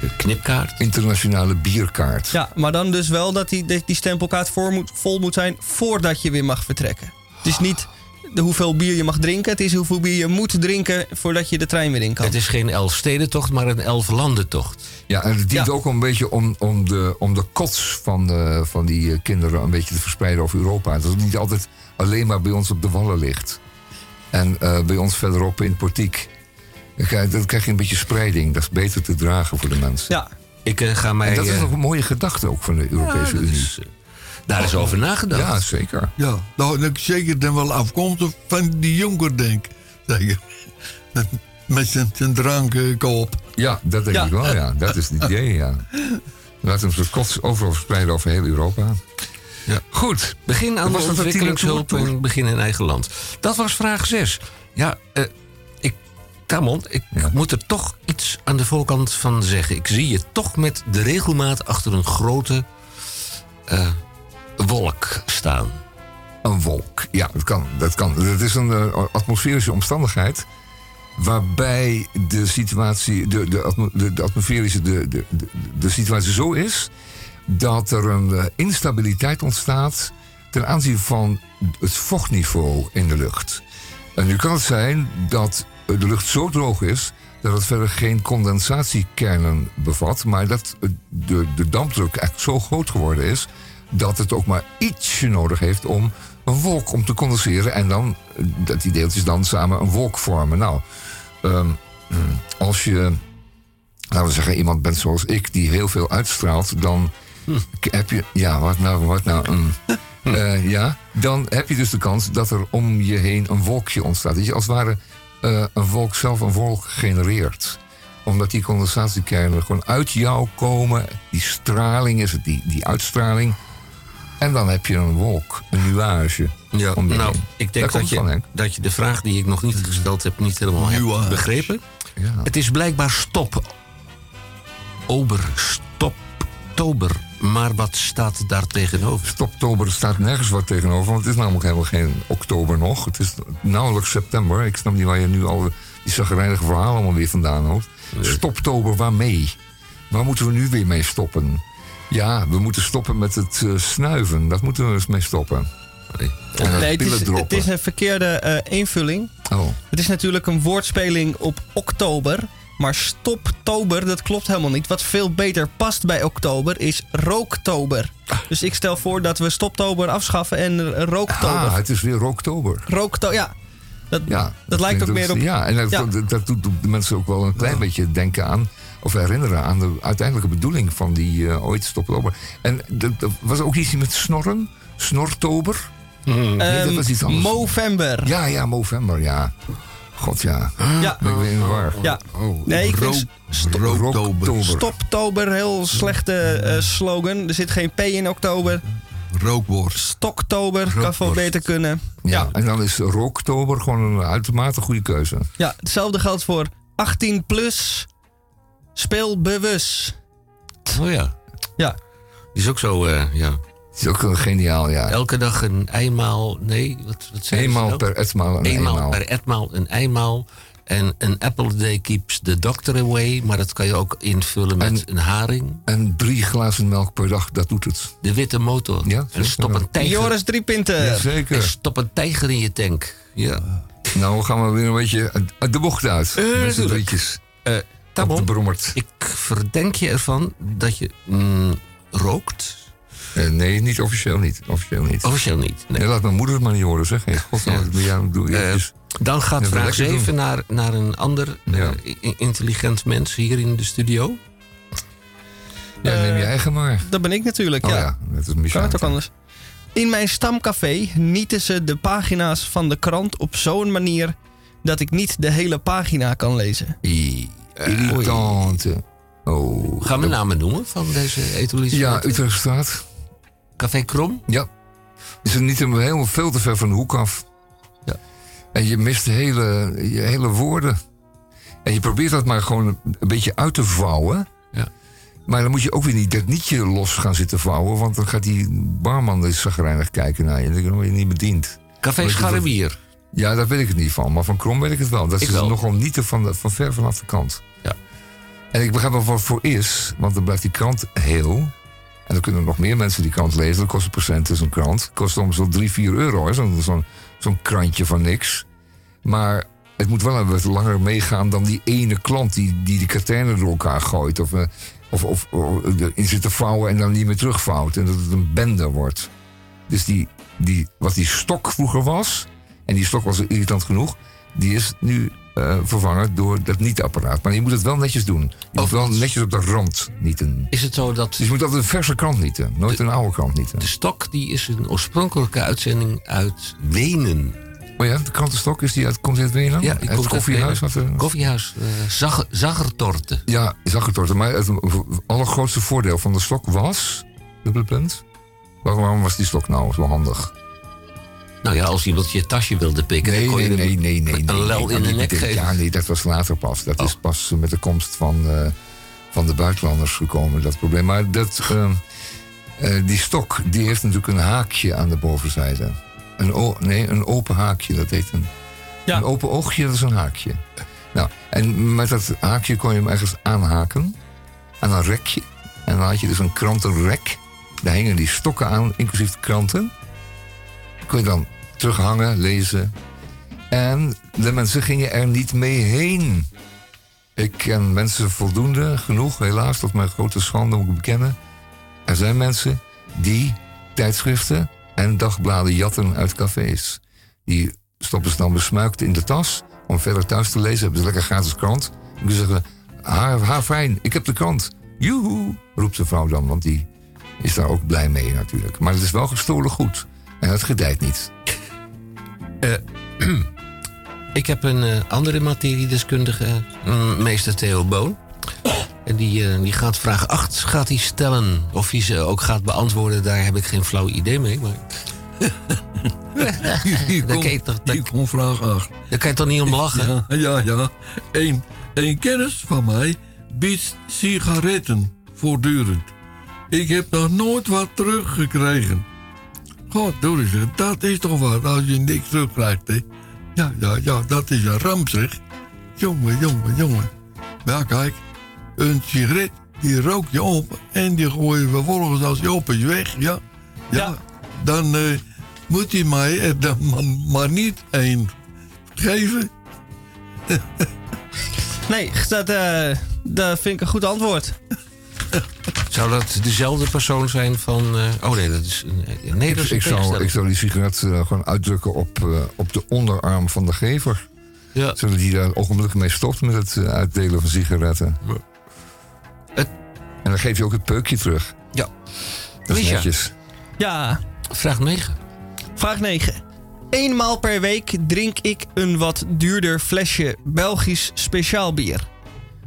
Een knipkaart. Internationale bierkaart. Ja, maar dan dus wel dat die, die stempelkaart voor moet, vol moet zijn voordat je weer mag vertrekken. Het is niet de hoeveel bier je mag drinken, het is hoeveel bier je moet drinken voordat je de trein weer in kan. Het is geen elfstedentocht, maar een elflandentocht. Ja, en het dient ook een beetje om, om, de, om de kots van, de, van die eh, kinderen een beetje te verspreiden over Europa. Dat het niet altijd alleen maar bij ons op de wallen ligt. En eh, bij ons verderop in het portiek. Dan krijg, dan krijg je een beetje spreiding. Dat is beter te dragen voor de mensen. Ja. Ik eh, ga mij... En dat is eh, nog een mooie gedachte ook van de Europese Unie. is, eh, daar is over nagedacht. Ja, zeker. Ja, nou, ik zeker dan wel afkomstig van die jonker, denk ik. Met, zijn, zijn drankenkoop. Ja, dat denk Ja. ik wel, ja. Dat is het idee, ja. Laat hem zijn kots overal verspreiden over heel Europa. Ja. Goed. Begin aan de ontwikkelingshulp en begin in eigen land. Dat was vraag 6. Ja, eh ik, Tamon, ik moet er toch iets aan de voorkant van zeggen. Ik zie je toch met de regelmaat achter een grote eh, wolk staan. Een wolk, ja, dat kan. Dat, kan. dat is een eh, atmosferische omstandigheid. Waarbij de situatie, de, de, atmo- de, de atmosferische, de, de, de, situatie zo is. dat er een eh, instabiliteit ontstaat. ten aanzien van het vochtniveau in de lucht. En nu kan het zijn dat de lucht zo droog is. dat het verder geen condensatiekernen bevat. maar dat de, de dampdruk eigenlijk zo groot geworden is. Dat het ook maar ietsje nodig heeft om een wolk om te condenseren. en dan eh, dat die deeltjes dan samen een wolk vormen. Nou, ehm, als je, laten we zeggen, iemand bent zoals ik die heel veel uitstraalt, dan k- heb je, ja, wat nou, wat nou, mm. Eh, ja, dan heb je dus de kans dat er om je heen een wolkje ontstaat. Dat je als het ware eh, een wolk zelf een wolk genereert omdat die condensatiekernen gewoon uit jou komen. Die straling is het, die, die uitstraling. En dan heb je een wolk, een nuage. Ja, nou, ik denk dat je, van, dat je de vraag die ik nog niet gesteld heb... niet helemaal hebt begrepen. Het is blijkbaar stop. Ober, stop, tober. Maar wat staat daar tegenover? Stoptober er staat nergens wat tegenover, want het is namelijk helemaal geen oktober nog. Het is nauwelijks september. Ik snap niet waar je nu al die zagrijnige verhalen allemaal weer vandaan haalt. Stoptober, waarmee? Waar moeten we nu weer mee stoppen? Ja, we moeten stoppen met het eh, snuiven. Dat moeten we eens mee stoppen. Nee, het is, het is een verkeerde eh, invulling. Oh. Het is natuurlijk een woordspeling op oktober. Maar stoptober, dat klopt helemaal niet. Wat veel beter past bij oktober is rooktober. Dus ik stel voor dat we stoptober afschaffen en rooktober. Ah, het is weer rooktober. Rooktober, ja. Dat, Ja, dat lijkt ook meer op... Ja, en dat, Ja. dat, dat doet de mensen ook wel een klein beetje denken aan... of herinneren aan de uiteindelijke bedoeling van die eh, ooit stoptober. En dat was ook iets met snorren? Snortober? Nee, dat Ehm, was iets anders. Movember. Ja, ja, Movember, ja. God, ja. Ja. Ben ik weer in de war. Ja. Oh, Nee, ik vind Rooktober. Stoptober, heel slechte eh, slogan. Er zit geen P in oktober. Rookworst. Stoktober kan veel beter kunnen. Ja, en dan is Rooktober gewoon een uitermate goede keuze. Ja, hetzelfde geldt voor 18 plus. Speel bewust. Oh ja. Ja. Die is ook zo, eh, ja. Het is ook een geniaal, ja. Elke dag een eimaal, nee, wat, wat zei ze Eenmaal nou? per etmaal een Eenmaal eenmaal. per etmaal een eenmaal. En een apple a day keeps the doctor away. Maar dat kan je ook invullen met een haring. En drie glazen melk per dag, dat doet het. De witte motor. Ja, en zeker. stop een tijger. Joris drie pinten. Jazeker. En stop een tijger in je tank. Ja. Nou gaan we weer een beetje uit de bocht uit. Eh, met z'n drietjes. Eh, Ik verdenk je ervan dat je mm, rookt. Eh, nee, niet officieel niet. Officieel niet. Officieel niet. Nee. Nee, laat mijn moeder het maar niet horen, zeg. Hey, God, Ja. wat ik bij jou doe. Eh. Dan gaat Ja, vraag lekker 7 doen. naar, naar een ander eh, intelligent mens hier in de studio. ja, neem je eigen maar. Dat ben ik natuurlijk, Oh ja. ja, dat is Kan het ook anders? In mijn stamcafé nieten ze de pagina's van de krant op zo'n manier dat ik niet de hele pagina kan lezen. Irritante. Oh. Gaan we namen noemen van deze etalische? Ja, Utrechtstraat. Café Krom? Ja. Is er niet een, helemaal veel te ver van de hoek af. Ja. En je mist de hele, je hele woorden. En je probeert dat maar gewoon een, beetje uit te vouwen. Ja. Maar dan moet je ook weer niet dat nietje los gaan zitten vouwen. Want dan gaat die barman dus zagrijnig kijken naar je. En dan word je niet bediend. Café Scharrebier. Ja, daar weet ik het niet van. Maar van Krom weet ik het wel. Dat Ik is wel. nogal niet van, de, van ver vanaf de kant. Ja. En ik begrijp wel wat voor is. Want dan blijft die krant heel. En dan kunnen nog meer mensen die krant lezen. Dat kost een procent, dus een krant. Het kost soms wel 3, 4 euro. Zo'n zo'n zo'n krantje van niks. Maar het moet wel een wat langer meegaan dan die ene klant die die, die katijnen door elkaar gooit. Of, eh, of, of, of erin zit te vouwen en dan niet meer terugvouwt. En dat het een bende wordt. Dus die, die, wat die stok vroeger was, en die stok was irritant genoeg, die is nu eh, vervangen door dat niet-apparaat. Maar je moet het wel netjes doen. Je moet wel netjes op de rand nieten. Is het zo dat Dus je moet altijd een verse krant nieten, nooit een oude krant nieten. de stok die is een oorspronkelijke uitzending uit Wenen? Oh ja, de krantenstok, is die uit, komt die uit Wenen? Ja, die het komt uit koffiehuis? Eh, Koffiehuis uh, Zag. Ja, zakkertorten. Maar het allergrootste voordeel van de stok was... Dubbele punt. Waarom was die stok nou zo handig? Nou ja, als iemand je tasje wilde pikken, Nee, dan kon nee, je nee, hem nee, nee. een nee, lel nee, in de nee, nek nee, geven. Ja, nee, dat was later pas. Dat is Oh. pas met de komst van, eh, van de buitenlanders gekomen, dat probleem. Maar dat, ehm, eh, die stok, die heeft natuurlijk een haakje aan de bovenzijde. Een, nee, een open haakje, dat heet een... Ja. Een open oogje, dat is een haakje. Nou, en met dat haakje kon je hem ergens aanhaken. Aan een rekje. En dan had je dus een krantenrek. Daar hingen die stokken aan, inclusief de kranten. Kon je dan terughangen, lezen. En de mensen gingen er niet mee heen. Ik ken mensen voldoende, genoeg, helaas, tot mijn grote schande moet ik bekennen. Er zijn mensen die tijdschriften en dagbladen jatten uit cafés. Die stoppen ze dan besmuikt in de tas om verder thuis te lezen. Hebben ze lekker gratis krant. En dan zeggen haar, haar fijn, ik heb de krant. Joehoe, roept de vrouw dan, want die is daar ook blij mee natuurlijk. Maar het is wel gestolen goed. En het gedijt niet. Ik heb een eh, andere materiedeskundige, mm, meester Theo Boon. En die, eh, die gaat vraag 8 gaat hij stellen. Of hij ze ook gaat beantwoorden, daar heb ik geen flauw idee mee. Maar Hier je komt, toch- hier komt vraag 8. daar kan je toch niet om lachen? Ja, ja, ja. Een, een kennis van mij biedt sigaretten voortdurend. Ik heb nog nooit wat teruggekregen. God, doe eens, dat is toch wat als je niks terugkrijgt, hè? Ja, ja, ja, dat is een ramp, zeg. Jongen, jongen, jongen. Ja, kijk, een sigaret, die rook je op en die gooi je vervolgens als je op is weg, ja. Ja, Ja. dan eh, moet je mij er dan maar, niet één geven. Nee, dat, eh, dat vind ik een goed antwoord. Zou dat dezelfde persoon zijn van... eh, oh nee, dat is een, een Ik, zou, ik zou die sigaret eh, gewoon uitdrukken op, eh, op de onderarm van de gever. Ja. Zodat hij daar ogenblikkelijk mee stopt met het uitdelen van sigaretten. Het- En dan geef je ook het peukje terug. Ja. Dat is Misha. netjes. Ja, Vraag 9. vraag 9. Eenmaal per week drink ik een wat duurder flesje Belgisch speciaal bier.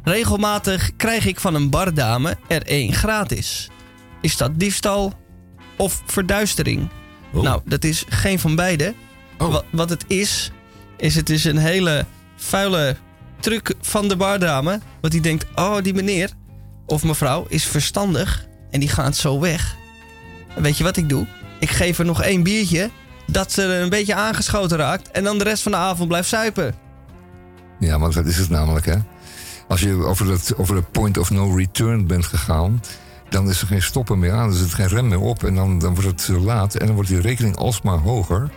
Regelmatig krijg ik van een bardame er één gratis. Is dat diefstal of verduistering? Oh. Nou, dat is geen van beide. Oh. Wat, wat het is, is het is een hele vuile truc van de bardame. Want die denkt, oh die meneer of mevrouw is verstandig en die gaat zo weg. En weet je wat ik doe? Ik geef er nog één biertje, dat ze er een beetje aangeschoten raakt... en dan de rest van de avond blijft zuipen. Ja, maar dat is het namelijk, hè. Als je over het, over het point of no return bent gegaan... dan is er geen stoppen meer aan. Er zit geen rem meer op. En dan, dan wordt het te laat. En dan wordt die rekening alsmaar hoger.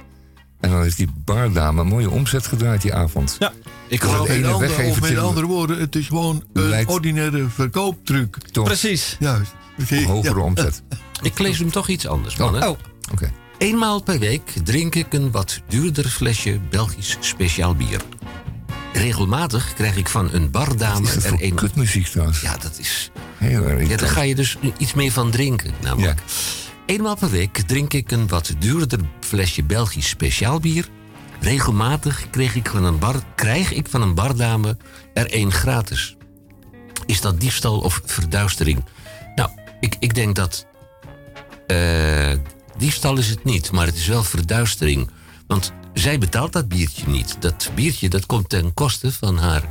En dan heeft die bardame een mooie omzet gedraaid die avond. Ja. Ik Door Of het met, ene weggeven met andere woorden, het is gewoon een ordinaire verkooptruc. Toch Precies. Juist. hogere Ja. omzet. Ik lees hem toch iets anders, mannen. Oh, Oké. Eenmaal per week drink ik een wat duurder flesje Belgisch speciaal bier. Regelmatig krijg ik van een bardame Is dat er een... kutmuziek trouwens? Ja, dat is... Heel erg. Ja, daar ga je dus iets meer van drinken, namelijk. Eenmaal per week drink ik een wat duurder flesje Belgisch speciaal bier. Regelmatig kreeg ik van een bar, krijg ik van een bardame er één gratis. Is dat diefstal of verduistering? Nou, ik, ik denk dat... eh, diefstal is het niet, maar het is wel verduistering. Want zij betaalt dat biertje niet. Dat biertje dat komt ten koste van haar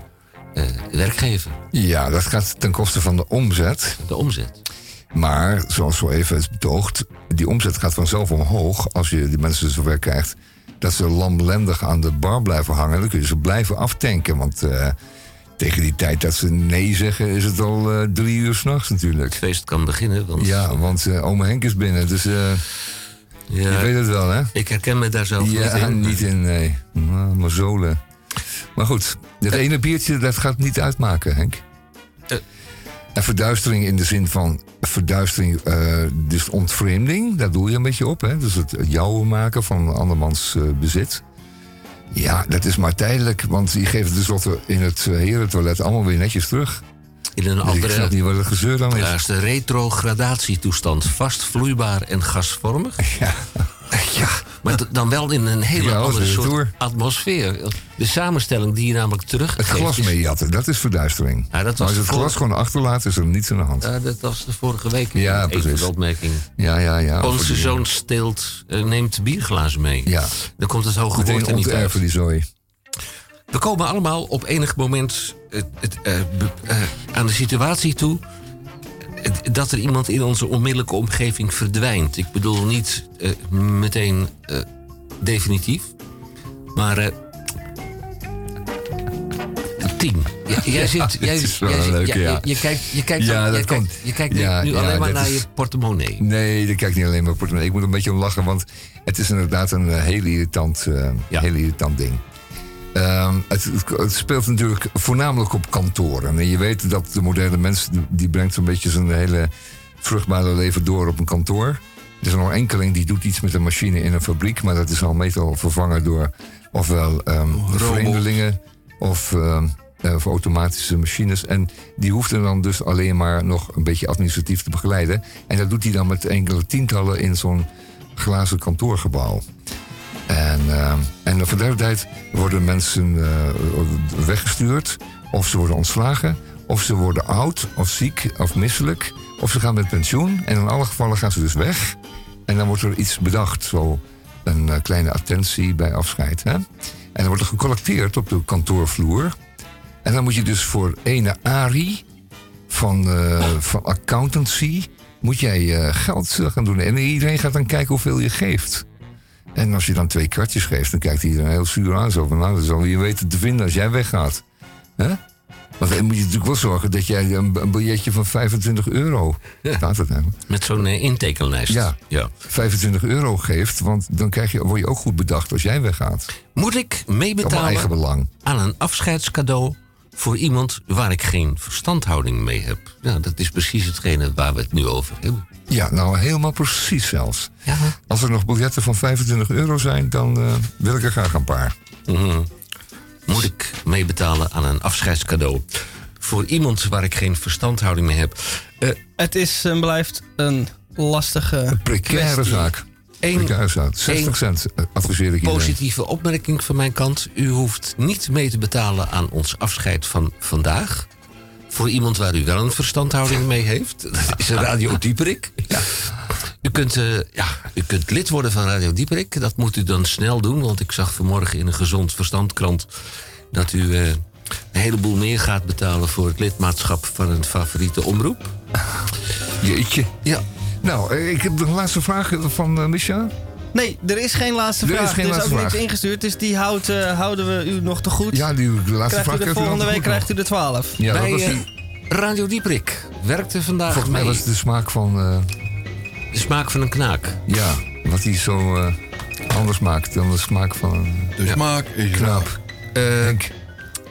eh, werkgever. Ja, dat gaat ten koste van de omzet. De omzet. Maar, zoals zo even is betoogd, die omzet gaat vanzelf omhoog als je die mensen zover krijgt dat ze lamlendig aan de bar blijven hangen. Dan kun je ze blijven aftanken. Want eh, tegen die tijd dat ze nee zeggen, is het al eh, drie uur s'nachts natuurlijk. Het feest kan beginnen. Want... Ja, want eh ome Henk is binnen. Dus Ja, je weet het wel, hè? Ik herken me daar zelf ja, niet in. niet in, nee. Nou, maar zolen. Maar goed, dat ene biertje, dat gaat niet uitmaken, Henk. Eh. En verduistering in de zin van verduistering, eh, dus ontvreemding, daar doe je een beetje op. Hè? Dus het jouwen maken van andermans eh, bezit. Ja, dat is maar tijdelijk, want die geven het tenslotte in het herentoilet allemaal weer netjes terug. In een ik andere... snap niet wat het gezeur dan is. Ja, is de retrogradatietoestand. Vast, vloeibaar en gasvormig. Ja. ja. Maar dan wel in een hele Ja, andere soort atmosfeer. De samenstelling die je namelijk terug Het glas meejatten, dat is verduistering. Ja, dat was maar als het glas gewoon achterlaat, is er niets aan de hand. Ja, dat was de vorige week. Ja, precies. de opmerking. Ja, ja, ja. Onze die- zoon steelt, eh, neemt bierglazen mee. Ja. Dan komt het hoge woord er niet uit. die zooi. We komen allemaal op enig moment het, het, eh, eh, aan de situatie toe eh, dat er iemand in onze onmiddellijke omgeving verdwijnt. Ik bedoel niet eh, meteen eh, definitief, maar eh, tien. Ja, jij Ja, zit, jij, het is wel jij zit- leuk, ja, ja. je, je kijkt, je kijkt, Ja, dan- dat je komt. kijkt, je kijkt nu- alleen maar naar is- je portemonnee. Nee, ik kijk niet alleen maar portemonnee. Ik moet een beetje om lachen, want het is inderdaad een eh, heel irritant, eh, heel irritant ding. Ehm, het, het- speelt natuurlijk voornamelijk op kantoren. En je weet dat de moderne mens, die- brengt zo'n beetje zijn hele vruchtbare leven door op een kantoor. Er is er nog enkeling die doet iets met een machine in een fabriek, maar dat is al meestal vervangen door ofwel ehm vreemdelingen of, ehm, eh, of automatische machines. En die hoeft er dan dus alleen maar nog een beetje administratief te begeleiden. En dat doet hij dan met enkele tientallen in zo'n glazen kantoorgebouw. En, ehm, en voor de tijd worden mensen eh, weggestuurd, of ze worden ontslagen, of ze worden oud, of ziek, of misselijk, of ze gaan met pensioen. En in alle gevallen gaan ze dus weg. En dan wordt er iets bedacht, zo een eh, kleine attentie bij afscheid. Hè? En dan wordt er gecollecteerd op de kantoorvloer. En dan moet je dus voor ene Ari van, eh, van accountancy... moet jij geld gaan doen. En iedereen gaat dan kijken hoeveel je geeft. En als je dan twee kwartjes geeft, dan kijkt iedereen heel zuur aan. Zo van, nou, dat zal je weten te vinden als jij weggaat. Hè? Want dan moet je natuurlijk wel zorgen dat jij een, een biljetje van 25 euro... Staat het eigenlijk? Met zo'n eh, intekenlijst. Ja, ja. 25 euro geeft, want dan krijg je, word je ook goed bedacht als jij weggaat. Moet ik meebetalen eigen belang. aan een afscheidscadeau voor iemand waar ik geen verstandhouding mee heb? Ja, dat is precies hetgene waar we het nu over hebben. Ja, nou helemaal precies zelfs. Ja. Als er nog biljetten van 25 euro zijn, dan eh, wil ik er graag een paar. Mhm. Moet ik meebetalen aan een afscheidscadeau voor iemand waar ik geen verstandhouding mee heb? Eh, Het is en blijft een lastige Precaire kwestie. zaak. Eén- Precaire zaak. 60 één cent eh, adviseer ik iedereen. Positieve opmerking van mijn kant. U hoeft niet mee te betalen aan ons afscheid van vandaag. Voor iemand waar u wel een verstandhouding mee heeft. Dat is Radio Dieperik. U kunt, eh, ja, u kunt lid worden van Radio Dieperik. Dat moet u dan snel doen. Want ik zag vanmorgen in een gezond verstandkrant... dat u eh, een heleboel meer gaat betalen... voor het lidmaatschap van een favoriete omroep. Jeetje. Ja. Nou, eh, ik heb de laatste vraag van Misha. Nee, er is geen laatste Er is vraag. geen er is ook niks ingestuurd, dus die houdt, eh, houden we u nog te goed. Ja, die laatste krijgt vraag u de volgende week goed krijgt u de 12. Ja, dat was eh, die- Radio Dieperik werkte vandaag Volgens mij mee. was het de smaak van... eh, De smaak van een knaak. ja, wat hij zo... eh, andere smaak dan de smaak van een De smaak is knaap. Eh, Henk,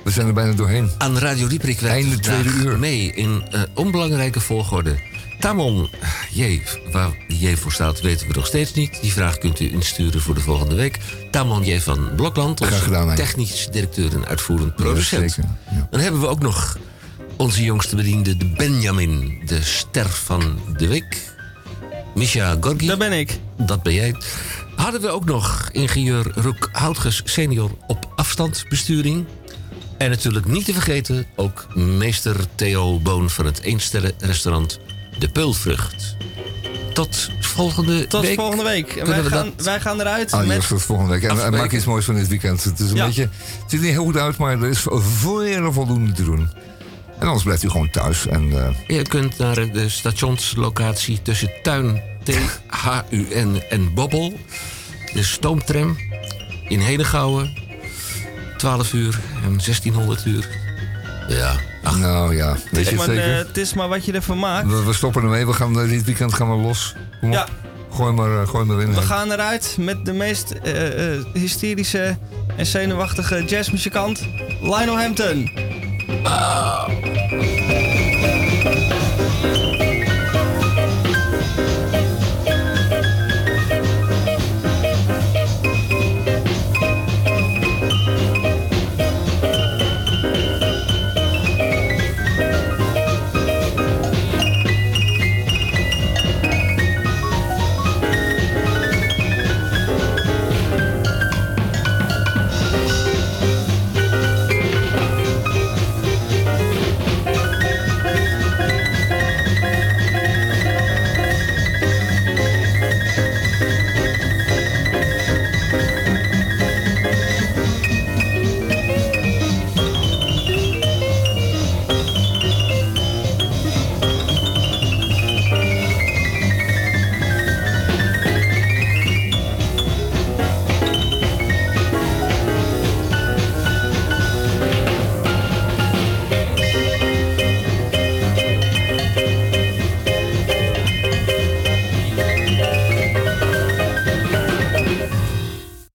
we zijn er bijna doorheen. Aan Radio Dieperik werkt Einde tweede uur. mee in eh, onbelangrijke volgorde. Tamon J, waar J voor staat, weten we nog steeds niet. Die vraag kunt u insturen voor de volgende week. Tamon J van Blokland, onze technisch directeur en uitvoerend producent. zeker, ja. Dan hebben we ook nog onze jongste bediende, de Benjamin, de ster van de week. Misha Gorgi. Dat ben ik. Dat ben jij. Hadden we ook nog ingenieur Roek Houtges senior op afstandsbesturing. En natuurlijk niet te vergeten ook meester Theo Boon van het Eensterrenrestaurant De Peulvrucht. Tot volgende Tot week. volgende week. En wij gaan, dat- wij gaan eruit Adios met... tot volgende week. En, en maak iets moois van dit weekend. Het, is een Ja. beetje, het ziet er niet heel goed uit, maar er is veel voldoende te doen. En anders blijft u gewoon thuis. En, eh, Je kunt naar de stationslocatie tussen Tuin, T-H-U-N en Bobbel. De stoomtram in Henegouwen. 12 uur en 1600 uur. Ja, ach, nou ja, weet je het Maar, zeker? eh, het is maar wat je ervan maakt. we, we stoppen ermee. We gaan, eh, dit weekend gaan we los. Kom op. Ja. Gooi maar, eh, gooi maar in. We gaan eruit met de meest hysterische en zenuwachtige jazzmuzikant Lionel Hampton.